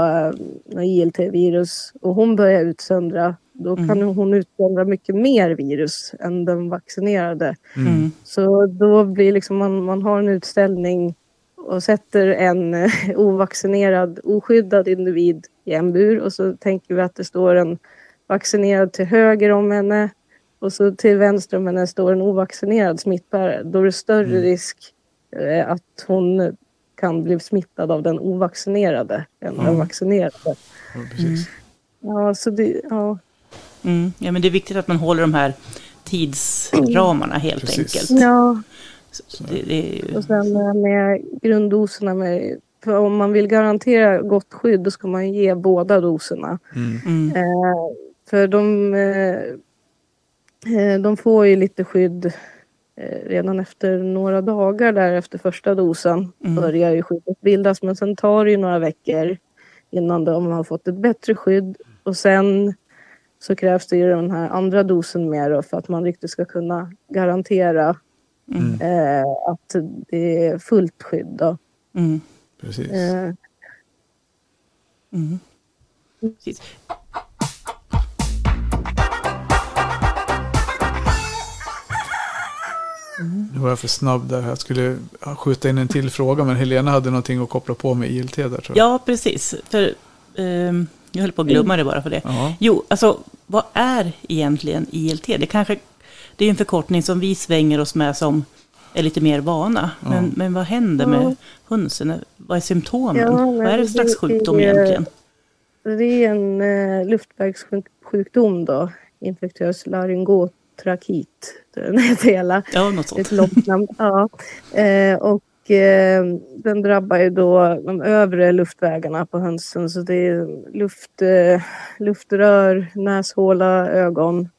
Speaker 3: eh, ILT-virus och hon börjar utsöndra då kan
Speaker 1: Mm.
Speaker 3: hon utsöndra mycket mer virus än den vaccinerade.
Speaker 1: Mm.
Speaker 3: Så då blir liksom man, man har en utställning och sätter en eh, ovaccinerad, oskyddad individ i en bur och så tänker vi att det står en vaccinerad till höger om henne och så till vänster om henne står en ovaccinerad smittbärare. Då är det större
Speaker 2: Mm.
Speaker 3: risk eh, att hon kan bli smittad av den ovaccinerade än den
Speaker 2: Ja.
Speaker 3: vaccinerade.
Speaker 2: Ja, precis.
Speaker 3: Ja, så det, ja.
Speaker 1: Mm. Ja, men det är viktigt att man håller de här tidsramarna helt
Speaker 2: Precis.
Speaker 1: enkelt.
Speaker 3: ja.
Speaker 1: Så Det, det ju...
Speaker 3: Och sen eh, med grunddoserna, med, för om man vill garantera gott skydd då ska man ge båda doserna.
Speaker 2: Mm.
Speaker 1: Mm.
Speaker 3: Eh, för de, eh, eh, de får ju lite skydd eh, redan efter några dagar där efter första dosen
Speaker 1: Mm.
Speaker 3: börjar ju skyddet bildas men sen tar det ju några veckor innan de har fått ett bättre skydd och sen så krävs det ju den här andra dosen då för att man riktigt ska kunna garantera
Speaker 1: Mm.
Speaker 3: eh, att det är fullt skydd. Då.
Speaker 1: Mm.
Speaker 2: Precis.
Speaker 3: Eh,
Speaker 1: Mm. Precis.
Speaker 2: Nu var jag för snabb där. Jag skulle skjuta in en till fråga, men Helena hade någonting att koppla på med ILT där tror jag.
Speaker 1: Ja, precis. För, ehm, jag höll på att glömma det bara för det.
Speaker 2: Ja.
Speaker 1: Jo, alltså vad är egentligen ILT? Det, kanske, det är en förkortning som vi svänger oss med som är lite mer vana.
Speaker 2: Ja.
Speaker 1: Men, men vad händer med hönsen? Vad är symptomen? Vad är det för slags
Speaker 3: det
Speaker 1: sjukdom egentligen?
Speaker 3: det är en eh, luftvägssjukdom då, infektiös laryngotrakit. Den heter hela.
Speaker 1: Ja, något sånt.
Speaker 3: Ett långt namn. Ja. Eh, och eh, den drabbar ju då de övre luftvägarna på hönsen. Så det är luft, eh, luftrör, näshåla, ögon.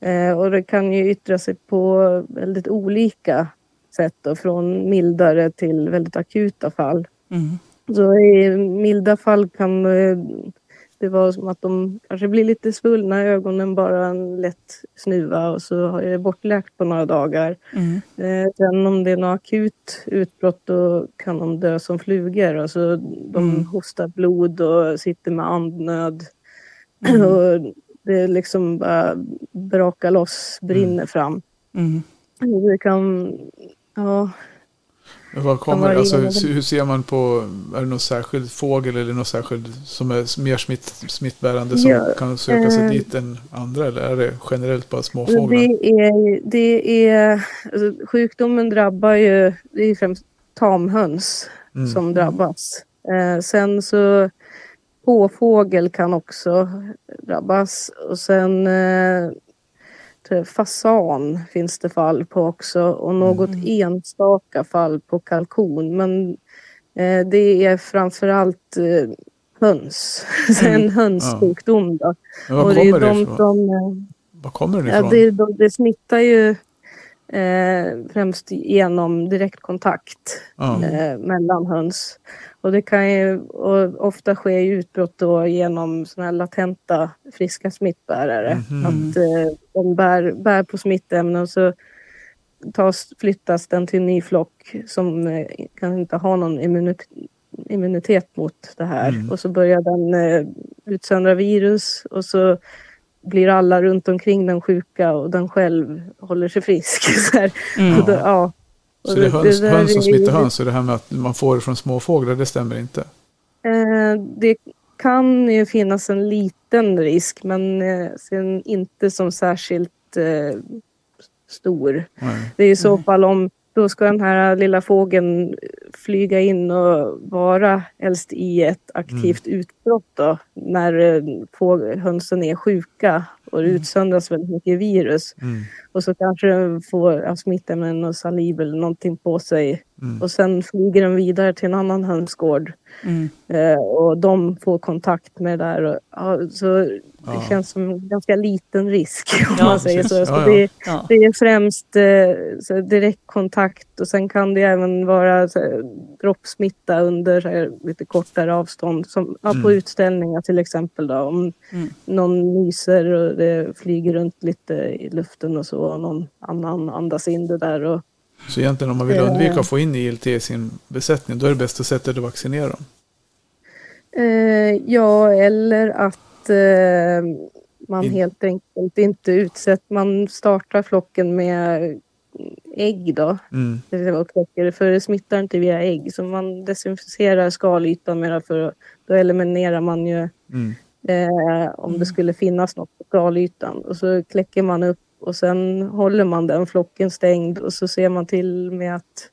Speaker 3: Eh, och det kan ju yttra sig på väldigt olika sätt då, från mildare till väldigt akuta fall.
Speaker 1: Mm.
Speaker 3: Så i milda fall kan eh, det vara som att de kanske blir lite svullna i ögonen, bara en lätt snuva och så är det bortläkt på några dagar.
Speaker 1: Mm.
Speaker 3: Eh, sen om det är något akut utbrott då kan de dö som flugor. Alltså, de
Speaker 1: Mm.
Speaker 3: hostar blod och sitter med andnöd.
Speaker 1: Mm.
Speaker 3: och det är liksom bara brakar loss, brinner fram.
Speaker 1: Mm.
Speaker 3: Det kan... Ja,
Speaker 2: Men Vad kommer, alltså, hur ser man på, är det någon särskild fågel eller någon särskild som är mer smitt, smittbärande som
Speaker 3: Ja,
Speaker 2: kan söka sig
Speaker 3: eh,
Speaker 2: dit än andra? Eller är det generellt bara småfåglar?
Speaker 3: Det är, det är, alltså, sjukdomen drabbar ju, det är främst tamhöns
Speaker 2: Mm.
Speaker 3: som drabbas. Eh, sen så påfågel kan också drabbas och sen eh, fasan finns det fall på också och något enstaka fall på kalkon. Men eh, det är framförallt eh, höns, en hönssjukdom. Då.
Speaker 2: Men var
Speaker 3: och det är
Speaker 2: kommer det
Speaker 3: de
Speaker 2: ifrån?
Speaker 3: som... eh,
Speaker 2: Var kommer det
Speaker 3: Ja,
Speaker 2: ifrån?
Speaker 3: det, de- det smittar ju eh, främst genom direktkontakt
Speaker 2: Ja.
Speaker 3: eh, mellan höns. Och det kan ju och ofta ske utbrott då genom såna här latenta friska smittbärare.
Speaker 2: Mhm.
Speaker 3: Att eh, de bär, bär på smittämnen och så tas, flyttas den till en ny flock som eh, kan inte ha någon immunitet immunitet mot det här.
Speaker 2: Mm.
Speaker 3: Och så börjar den eh, utsöndra virus och så blir alla runt omkring den sjuka och den själv håller sig frisk. Så, här.
Speaker 1: Mm.
Speaker 3: Och då, ja.
Speaker 2: Så det är höns,
Speaker 3: där
Speaker 2: höns som smittar höns och det här med att man får det från småfåglar, det stämmer inte?
Speaker 3: Eh, det kan ju finnas en liten risk men eh, sen inte som särskilt eh, stor.
Speaker 2: Nej.
Speaker 3: Det är i så fall om då ska den här lilla fågeln flyga in och vara helst i ett aktivt utbrott då, när eh, hönsen är sjuka och det utsöndras väldigt mycket virus.
Speaker 2: Mm.
Speaker 3: Och så kanske den får ja, smittämnen och saliv eller någonting på sig.
Speaker 2: Mm.
Speaker 3: Och sen flyger den vidare till en annan hönsgård.
Speaker 1: Mm.
Speaker 3: Eh, och de får kontakt med det där. Och, ja, så det
Speaker 2: Ja.
Speaker 3: känns som en ganska liten risk om man säger så. så. Det, det är främst eh, direktkontakt och sen kan det även vara så här, droppsmitta under här, lite kortare avstånd. Som på
Speaker 2: Mm.
Speaker 3: utställningar till exempel. Då, om
Speaker 1: Mm.
Speaker 3: någon nyser och det flyger runt lite i luften och så och någon annan andas in det där. Och,
Speaker 2: Så egentligen om man vill
Speaker 3: Eh.
Speaker 2: undvika att få in ILT i sin besättning, då är det bästa sättet att vaccinera dem.
Speaker 3: Eh, ja, eller att eh, man helt enkelt inte utsätter, man startar flocken med ägg då.
Speaker 2: Mm.
Speaker 3: Och för det smittar inte via ägg. Så man desinficerar skalytan mera för då eliminerar man ju
Speaker 2: Mm.
Speaker 3: Eh, om det skulle finnas något på skalytan. Och så kläcker man upp och sen håller man den flocken stängd och så ser man till med att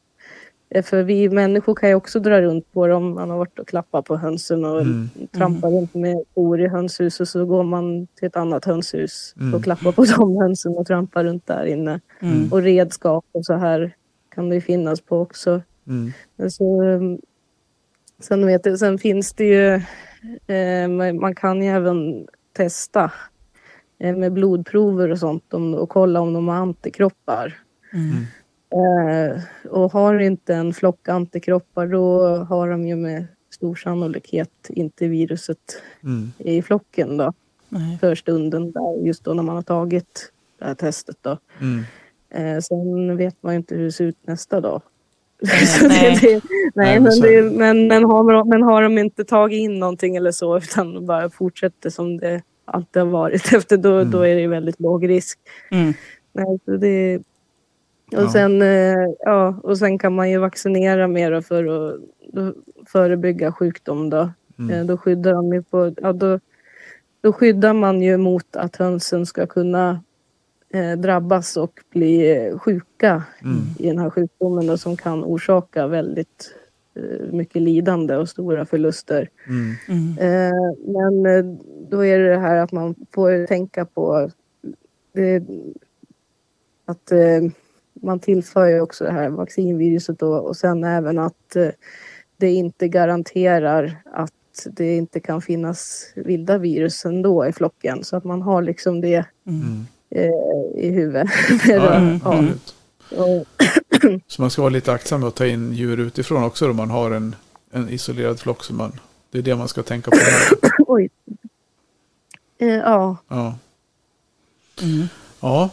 Speaker 3: eh, för vi människor kan ju också dra runt på dem. Man har varit och klappat på hönsen och
Speaker 2: Mm.
Speaker 3: trampar runt med skor i hönshuset och så går man till ett annat hönshus
Speaker 2: Mm.
Speaker 3: och klappar på de hönsen och trampar runt där inne.
Speaker 1: Mm.
Speaker 3: Och redskap och så här kan det ju finnas på också.
Speaker 2: Mm.
Speaker 3: Så, um, sen, vet jag, sen finns det ju, eh, man man kan ju även testa eh, med blodprover och sånt och kolla om de har antikroppar.
Speaker 1: Mm.
Speaker 3: Eh, och har inte en flock antikroppar då har de ju med stor sannolikhet inte viruset
Speaker 2: Mm.
Speaker 3: i flocken då
Speaker 1: Nej.
Speaker 3: för stunden där just då när man har tagit det här testet då.
Speaker 2: Mm.
Speaker 3: Eh, sen vet man ju inte hur det ser ut nästa dag.
Speaker 1: Nej,
Speaker 3: Så
Speaker 1: nej.
Speaker 3: det, det,
Speaker 2: Nej,
Speaker 3: nej,
Speaker 2: men
Speaker 3: det, har, de- men har de inte tagit in någonting eller så utan bara fortsätter som det alltid har varit efter då,
Speaker 2: Mm.
Speaker 3: då är det väldigt låg risk.
Speaker 1: Mm.
Speaker 3: Nej, så det, och,
Speaker 2: Ja.
Speaker 3: sen, eh, ja, och sen kan man ju vaccinera mer för att förebygga sjukdom. Då.
Speaker 2: Mm.
Speaker 3: Eh, då, skyddar de ju på, ja, då, då skyddar man ju mot att hönsen ska kunna drabbas och bli eh, sjuka
Speaker 2: Mm.
Speaker 3: i den här sjukdomen då, som kan orsaka väldigt eh, mycket lidande och stora förluster.
Speaker 2: Mm.
Speaker 1: Mm.
Speaker 3: Eh, men eh, då är det det här att man får tänka på det, att eh, man tillför ju också det här vaccinviruset då, och sen även att eh, det inte garanterar att det inte kan finnas vilda virus ändå i flocken så att man har liksom det
Speaker 2: Mm.
Speaker 3: Eh, i huvudet.
Speaker 2: Ja, ja,
Speaker 1: Mm.
Speaker 3: ja. Och,
Speaker 2: Så man ska vara lite aktsam med att ta in djur utifrån också om man har en, en isolerad flock. Som man, det är det man ska tänka på. Här.
Speaker 3: oj. Eh, ja,
Speaker 2: Ja.
Speaker 1: Mm.
Speaker 2: ja,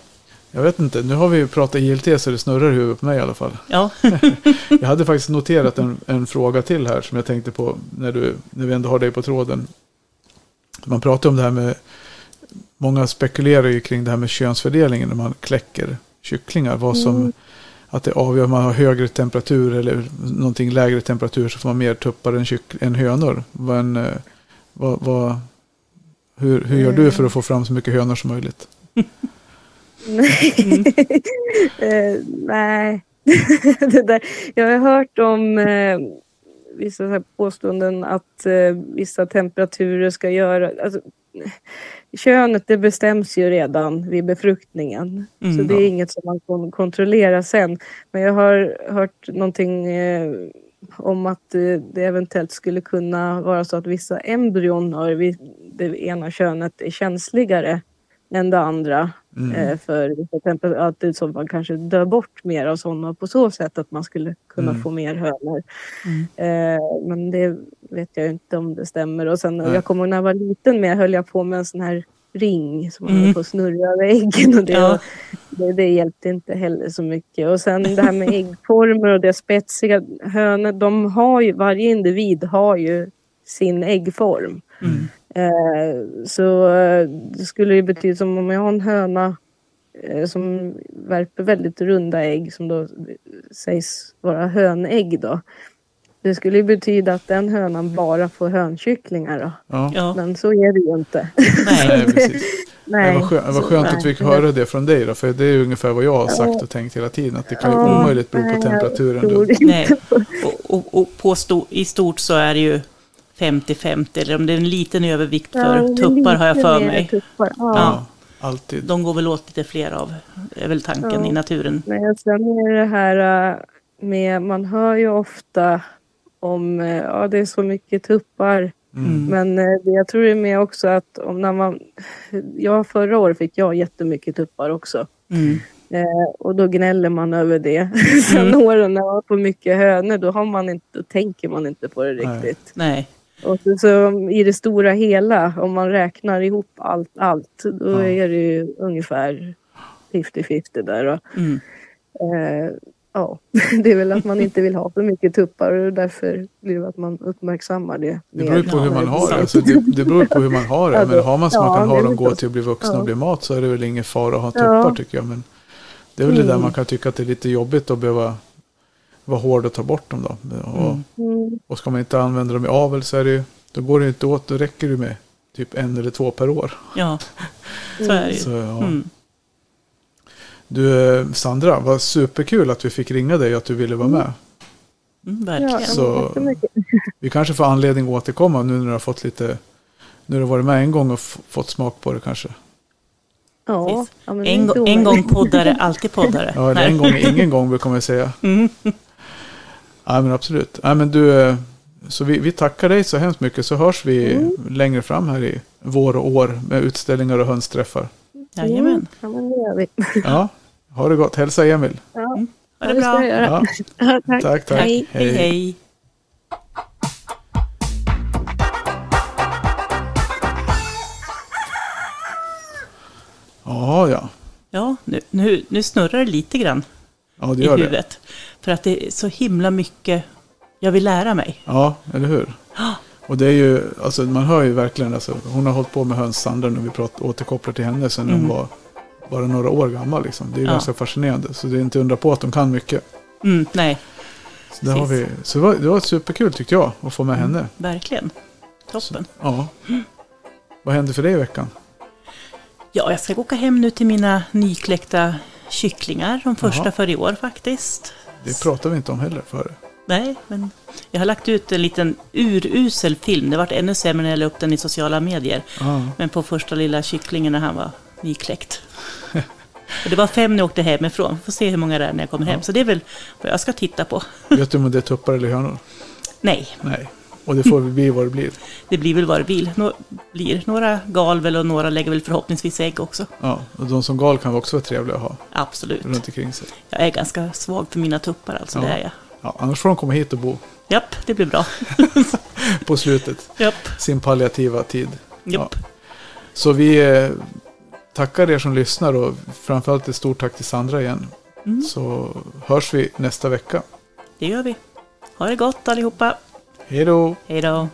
Speaker 2: jag vet inte. Nu har vi ju pratat ILT så det snurrar i huvudet på mig i alla fall.
Speaker 1: Ja.
Speaker 2: Jag hade faktiskt noterat en, en fråga till här som jag tänkte på när, du, när vi ändå har dig på tråden. Man pratar om det här med, många spekulerar ju kring det här med könsfördelningen när man kläcker kycklingar. Vad som,
Speaker 3: Mm.
Speaker 2: att det avgör om man har högre temperatur eller någonting lägre temperatur så får man mer tuppar än, kyck, än hönor. Men, eh, vad, vad, hur, hur gör du för att få fram så mycket hönor som möjligt?
Speaker 3: Nej. eh, nej. det där. Jag har hört om eh, vissa påståenden att vissa temperaturer ska göra... Alltså, könet det bestäms ju redan vid befruktningen.
Speaker 1: Mm.
Speaker 3: så det är inget som man kan kontrollera sen. Men jag har hört någonting eh, om att eh, det eventuellt skulle kunna vara så att vissa embryon har det ena könet är känsligare än det andra.
Speaker 2: Mm.
Speaker 3: Eh, för vissa temperatur- att det att man kanske dör bort mer av sådana på så sätt att man skulle kunna
Speaker 2: Mm.
Speaker 3: få mer hönor.
Speaker 1: Mm.
Speaker 3: Eh, men det vet jag inte om det stämmer. Och sen, jag kommer ihåg när jag var liten med höll jag på med en sån här ring som man
Speaker 1: Mm.
Speaker 3: att snurra över äggen. Och det,
Speaker 1: Ja.
Speaker 3: det, det hjälpte inte heller så mycket. Och sen det här med äggformer och det spetsiga. Hönor, de har ju, varje individ har ju sin äggform.
Speaker 1: Mm.
Speaker 3: Eh, så eh, det skulle ju betyda som om jag har en höna eh, som värper väldigt runda ägg som då sägs vara hönägg då. Det skulle ju betyda att den hönan bara får hönkycklingar då.
Speaker 2: Ja.
Speaker 3: Men så är det ju inte.
Speaker 1: Nej.
Speaker 2: Nej, precis.
Speaker 3: Nej.
Speaker 2: Det var skönt, att vi fick höra det från dig då, för det är ungefär vad jag har sagt och tänkt hela tiden. Att det kan ju
Speaker 3: Ja,
Speaker 2: omöjligt bero på temperaturen. Då.
Speaker 1: Nej. Och, och, och på sto, i stort så är det ju 50-50, eller om det är en liten övervikt för
Speaker 3: Ja,
Speaker 1: tuppar har jag för mig.
Speaker 3: Tuppar. Ja.
Speaker 1: Ja.
Speaker 2: Alltid.
Speaker 1: De går väl åt lite fler av, är väl tanken
Speaker 3: Ja.
Speaker 1: i naturen.
Speaker 3: Nej, sen är det här äh, med, man hör ju ofta om, äh, ja det är så mycket tuppar.
Speaker 1: Mm.
Speaker 3: Men äh, det, jag tror det är med också att om när man, ja förra året fick jag jättemycket tuppar också.
Speaker 1: Mm.
Speaker 3: Eh, och då gnäller man över det. Sen
Speaker 1: Mm.
Speaker 3: åren när man får mycket hönor, då, har man inte, då tänker man inte på det riktigt.
Speaker 1: Nej,
Speaker 3: Och så, så i det stora hela, om man räknar ihop allt, allt då
Speaker 2: Ja.
Speaker 3: är det ju ungefär 50-50 där. Och,
Speaker 1: mm.
Speaker 3: eh, ja, det är väl att man inte vill ha för mycket tuppar och därför blir det att man uppmärksammar det.
Speaker 2: Det beror ju på hur man har det. Alltså, det. Det beror på hur man har det. Men har man så
Speaker 3: ja,
Speaker 2: man kan ha dem gå till att bli vuxna
Speaker 3: Ja.
Speaker 2: och bli mat så är det väl ingen fara att ha tuppar
Speaker 3: Ja.
Speaker 2: tycker jag. Men det är väl det där
Speaker 3: Mm.
Speaker 2: man kan tycka att det är lite jobbigt att behöva vara hård och ta bort dem då. Och,
Speaker 1: Mm.
Speaker 3: Mm,
Speaker 2: och ska man inte använda dem i avel så är det ju, då går det inte åt, då räcker det med typ en eller två per år.
Speaker 1: ja, så är det ju.
Speaker 2: Så, ja.
Speaker 1: Mm.
Speaker 2: Du Sandra, vad superkul att vi fick ringa dig och att du ville vara med.
Speaker 1: Mm, verkligen.
Speaker 2: Så-. Vi kanske får anledning att återkomma nu när du har fått lite, nu har du varit med en gång och fått smak på det kanske.
Speaker 3: Ja, ja,
Speaker 1: En, gång- en gång poddare, alltid poddare.
Speaker 2: Ja, eller en gång, ingen gång brukar man säga.
Speaker 1: Mm.
Speaker 2: Ja, men absolut. Ja, men du, så vi, vi tackar dig så hemskt mycket så hörs vi
Speaker 3: Mm.
Speaker 2: längre fram här i vår och år med utställningar och hönsträffar.
Speaker 1: Jajamän.
Speaker 3: Mm, Ja, men det gör vi.
Speaker 2: Ja, ha det gott. Hälsa Emil.
Speaker 3: Ja,
Speaker 1: Ha det
Speaker 3: ja, det
Speaker 1: bra.
Speaker 2: Ja,
Speaker 3: tack.
Speaker 2: tack, tack.
Speaker 3: Hej.
Speaker 1: Hej, hej.
Speaker 2: Ja, ja.
Speaker 1: Ja, nu, nu, nu snurrar det lite grann
Speaker 2: Ja, det
Speaker 1: i
Speaker 2: gör det.
Speaker 1: huvudet. För att det är så himla mycket jag vill lära mig.
Speaker 2: Ja, eller hur? Och det är ju, alltså man hör ju verkligen, alltså, hon har hållit på med höns Sandra nu, vi pratar, återkopplar till henne sen hon
Speaker 1: Mm.
Speaker 2: var bara några år gammal liksom. Det är
Speaker 1: Ja.
Speaker 2: ganska fascinerande. Så det är inte undra på att de kan mycket.
Speaker 1: Mm, nej,
Speaker 2: Så, det, har vi, så det, var, det var superkul tyckte jag att få med henne.
Speaker 1: verkligen. Toppen.
Speaker 2: Ja. Vad hände för dig i veckan?
Speaker 1: Ja, jag ska åka hem nu till mina nykläckta kycklingar. De första
Speaker 2: Jaha.
Speaker 1: för i år faktiskt.
Speaker 2: Det pratade vi inte om heller före.
Speaker 1: Nej, men jag har lagt ut en liten urusel film. Det vart ännu sämre när jag la upp den i sociala medier.
Speaker 2: Ja.
Speaker 1: Men på första lilla kycklingen när han var nykläckt. Och det var fem när jag åkte hemifrån. Får se hur många det är när jag kommer hem. Så det är väl vad jag ska titta på.
Speaker 2: Vet du om det är tuppar eller hönor?
Speaker 1: Nej,
Speaker 2: Nej. Och det får väl bli vad det blir.
Speaker 1: det blir väl vad det blir. Nå- blir. Några gal väl och några lägger väl förhoppningsvis ägg också.
Speaker 2: Ja, och de som gal kan också vara trevliga att ha
Speaker 1: Absolut.
Speaker 2: runt omkring sig.
Speaker 1: Jag är ganska svag för mina tuppar alltså,
Speaker 2: Ja.
Speaker 1: det är jag.
Speaker 2: Ja, annars får de komma hit och bo
Speaker 1: Japp, det blir bra.
Speaker 2: på slutet.
Speaker 1: Japp,
Speaker 2: Sin palliativa tid.
Speaker 1: japp.
Speaker 2: Så vi eh, tackar er som lyssnar och framförallt ett stort tack till Sandra igen.
Speaker 1: Mm,
Speaker 2: Så hörs vi nästa vecka.
Speaker 1: det gör vi. Ha det gott allihopa.
Speaker 2: Hej då!
Speaker 1: Hej då.